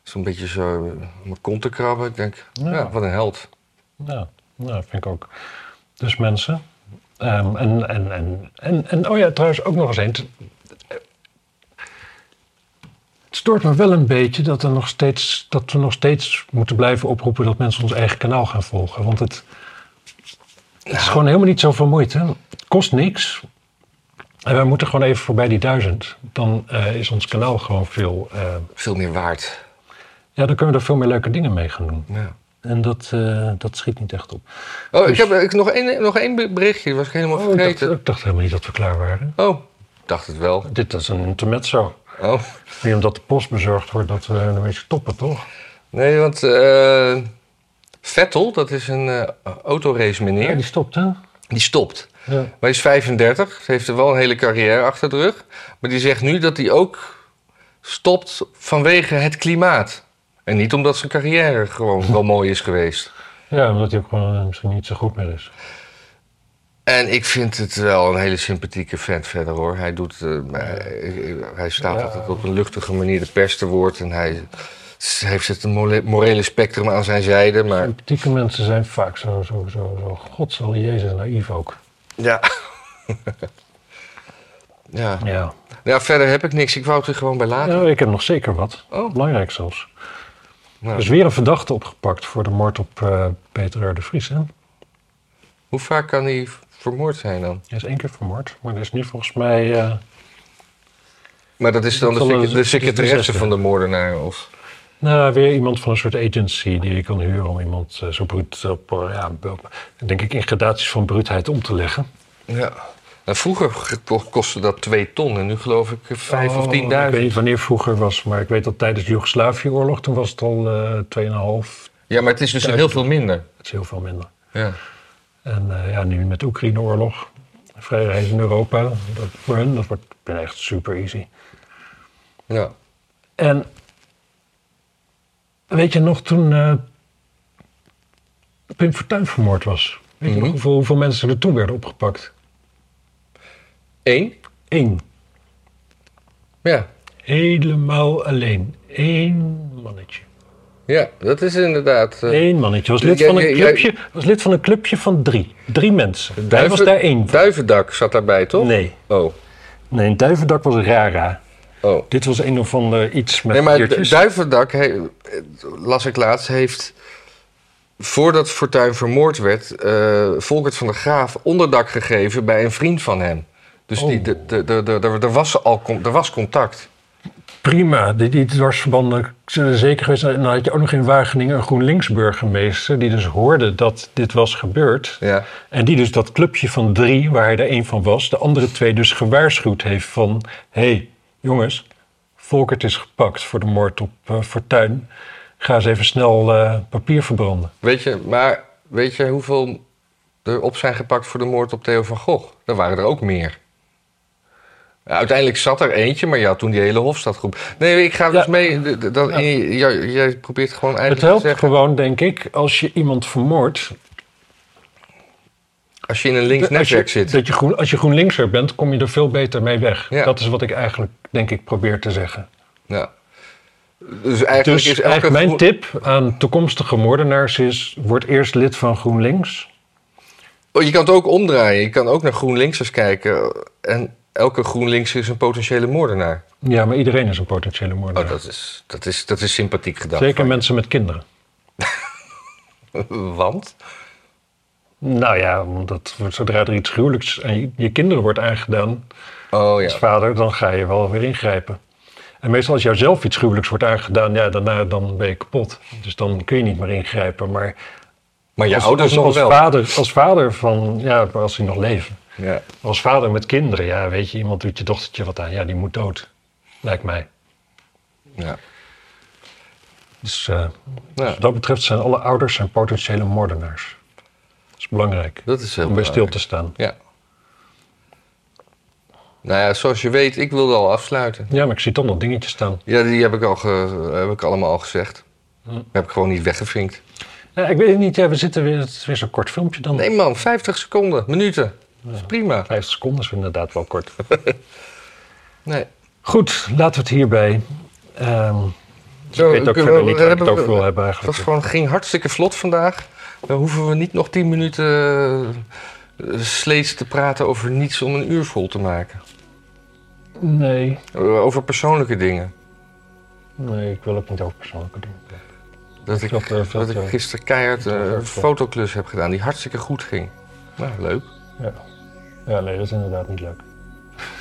B: Zo'n beetje zo eh, mijn kont te krabben. Ik denk,
A: Ja.
B: ja, wat een held.
A: Nou, nou, vind ik ook. Dus mensen. Ehm, en, en, en, en, en, oh ja, trouwens ook nog eens een. Het stoort me wel een beetje dat, er nog steeds, dat we nog steeds moeten blijven oproepen dat mensen ons eigen kanaal gaan volgen. Want het, het is gewoon helemaal niet zoveel moeite. Het kost niks. En wij moeten gewoon even voorbij die duizend. Dan eh, is ons kanaal gewoon veel. eh,
B: Veel meer waard.
A: ja, dan kunnen we er veel meer leuke dingen mee gaan doen.
B: Ja.
A: En dat, eh, dat schiet niet echt op.
B: Oh, ik heb ik, nog één nog één berichtje. Dat was ik helemaal
A: Oh, ik, dacht,
B: vergeten.
A: ik dacht helemaal niet dat we klaar waren.
B: Oh, ik dacht het wel.
A: Dit is een intermezzo.
B: Oh.
A: Niet omdat de post bezorgd wordt dat we een beetje stoppen, toch?
B: Nee, want eh, Vettel, dat is een eh autorace meneer,
A: Ja, die stopt, hè?
B: die stopt.
A: Ja.
B: Maar hij is 35, heeft er wel een hele carrière achter de rug. Maar die zegt nu dat hij ook stopt vanwege het klimaat. En niet omdat zijn carrière gewoon wel [LAUGHS] mooi is geweest.
A: ja, omdat hij ook gewoon eh, misschien niet zo goed meer is.
B: En ik vind het wel een hele sympathieke vent verder hoor. Hij, doet, eh, hij, hij staat
A: Ja.
B: altijd op een luchtige manier de pers te woord. En hij heeft het een morele spectrum aan zijn zijde. Maar
A: Sympathieke mensen zijn vaak zo, zo, zo, zo godsal Jezus naïef ook.
B: Ja. [LAUGHS] ja.
A: Ja.
B: ja, verder heb ik niks. Ik wou het er gewoon bij laten.
A: ja, ik heb nog zeker wat.
B: Oh.
A: Belangrijk zelfs.
B: Nou,
A: Er is weer een verdachte opgepakt voor de moord op eh, Peter R. de Vries, hè?
B: Hoe vaak kan hij vermoord zijn dan?
A: Hij is één keer vermoord, maar er is nu volgens mij... eh,
B: Maar dat is dan de,
A: Dat een-
B: de secretaresse van de moordenaar? Of?
A: Nou, weer iemand van een soort agency die je kan huren om iemand eh, zo bruut op, eh, ja, denk ik, in gradaties van bruutheid om te leggen.
B: Ja. Nou, vroeger ge- kostte dat 2 ton en nu geloof ik 5 of
A: Oh, Ik
B: 10.000.
A: weet niet wanneer vroeger was, maar ik weet dat tijdens de Joegoslavië-oorlog, toen was het al eh 2,5.
B: Ja, maar het is dus heel veel minder.
A: Dat is heel veel minder.
B: Ja.
A: En eh, ja, nu met de Oekraïne-oorlog, vrijheid in Europa, dat, voor hen, dat wordt echt super easy.
B: ja.
A: En weet je nog toen eh Pim Fortuyn vermoord was? Weet je nog hoeveel, hoeveel mensen er toen werden opgepakt?
B: Eén?
A: Eén.
B: Ja.
A: Helemaal alleen. Eén mannetje.
B: Ja, dat is inderdaad... eh,
A: Eén mannetje. Was lid, van een clubje, was lid van een clubje van drie. Drie mensen. Hij
B: Duiven-
A: was daar één van.
B: Duivendak zat daarbij, toch?
A: Nee.
B: Oh.
A: Nee, een duivendak was Rara.
B: Oh.
A: Dit was een of ander iets met
B: Nee, maar Duivendak, he- las ik laatst, heeft... Voordat Fortuyn vermoord werd, eh Volkert van der Graaf onderdak gegeven bij een vriend van hem. Dus die,
A: Oh.
B: de, de, de, er, was al, er was contact.
A: Prima, die, die dwarsverbanden zullen zeker geweest zijn. En dan had je ook nog in Wageningen een GroenLinks-burgemeester... die dus hoorde dat dit was gebeurd.
B: Ja.
A: En die dus dat clubje van drie, waar hij er één van was... de andere twee dus gewaarschuwd heeft van... hé, hey, jongens, Volkert is gepakt voor de moord op eh, Fortuyn. Ga eens even snel eh, papier verbranden.
B: Weet je, maar weet je hoeveel er op zijn gepakt voor de moord op Theo van Gogh? Er waren er ook meer. Uiteindelijk zat er eentje, maar ja, toen die hele Hofstadgroep. Nee, ik ga dus
A: Ja.
B: mee. Dat,
A: Ja.
B: jij, jij probeert gewoon
A: Het
B: eigenlijk
A: helpt
B: te zeggen.
A: gewoon, denk ik, als je iemand vermoordt...
B: Als je in een links netwerk zit.
A: Dat je groen, als je GroenLinkser bent, kom je er veel beter mee weg.
B: Ja.
A: Dat is wat ik eigenlijk, denk ik, probeer te zeggen.
B: Ja. Dus eigenlijk
A: Dus
B: is elke
A: eigenlijk mijn tip aan toekomstige moordenaars is... word eerst lid van GroenLinks.
B: Oh, je kan het ook omdraaien. Je kan ook naar GroenLinksers kijken. En elke GroenLinks is een potentiële moordenaar.
A: Ja, maar iedereen is een potentiële moordenaar.
B: Oh, dat is, dat is, dat is sympathiek gedacht.
A: Zeker mensen met kinderen. [LAUGHS]
B: Want?
A: Nou ja, omdat zodra er iets gruwelijks aan je, je kinderen wordt aangedaan
B: Oh
A: als
B: ja.
A: vader, dan ga je wel weer ingrijpen. En meestal als jou zelf iets gruwelijks wordt aangedaan, ja, daarna dan ben je kapot. Dus dan kun je niet meer ingrijpen. Maar
B: Maar je
A: als,
B: ouders
A: als, als
B: wel.
A: Vader, als vader van, ja, als die nog leven.
B: Ja.
A: Als vader met kinderen, ja, weet je, iemand doet je dochtertje wat aan. Ja, die moet dood. Lijkt mij.
B: Ja.
A: Dus eh,
B: Ja.
A: wat dat betreft zijn alle ouders zijn potentiële moordenaars. Dat is belangrijk.
B: Dat is heel
A: om bij stil te staan.
B: Ja. Nou ja, zoals je weet, ik wilde al afsluiten.
A: Ja, maar ik zie toch nog dingetjes staan.
B: Ja, die heb ik, al ge- heb ik allemaal al gezegd.
A: Hm.
B: heb ik gewoon niet weggevinkt.
A: Ja, ik weet het niet, ja, we zitten weer, het is weer zo'n kort filmpje dan.
B: Nee man, 50 seconden, minuten. Dat is prima.
A: 50 seconden is inderdaad wel kort. [LAUGHS]
B: Nee.
A: Goed, laten we het hierbij. Ehm
B: Zo,
A: ik weet ook
B: kunnen
A: verder
B: we-
A: niet waar ik het over wil hebben
B: Het
A: eigenlijk.
B: was gewoon, ging hartstikke vlot vandaag. Dan hoeven we niet nog 10 minuten eh, sleets te praten over niets om een uur vol te maken.
A: Nee,
B: Eh, Over persoonlijke dingen.
A: nee, ik wil ook niet over persoonlijke dingen.
B: Dat ik, dat ik gisteren keihard eh, een fotoklus heb gedaan die hartstikke goed ging. Nou, leuk.
A: Ja. ja, nee, dat is inderdaad niet leuk.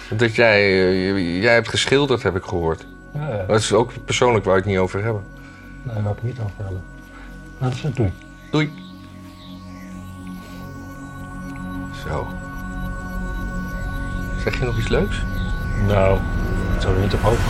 B: Dat jij, eh, jij hebt geschilderd, heb ik gehoord.
A: Ja, ja.
B: Dat is ook persoonlijk waar ik het niet over hebben.
A: Nee, daar wil ik het niet over hebben. Nou, dat is het doei.
B: Doei. Zo. Zeg je nog iets leuks?
A: Nou, er niet op hopen.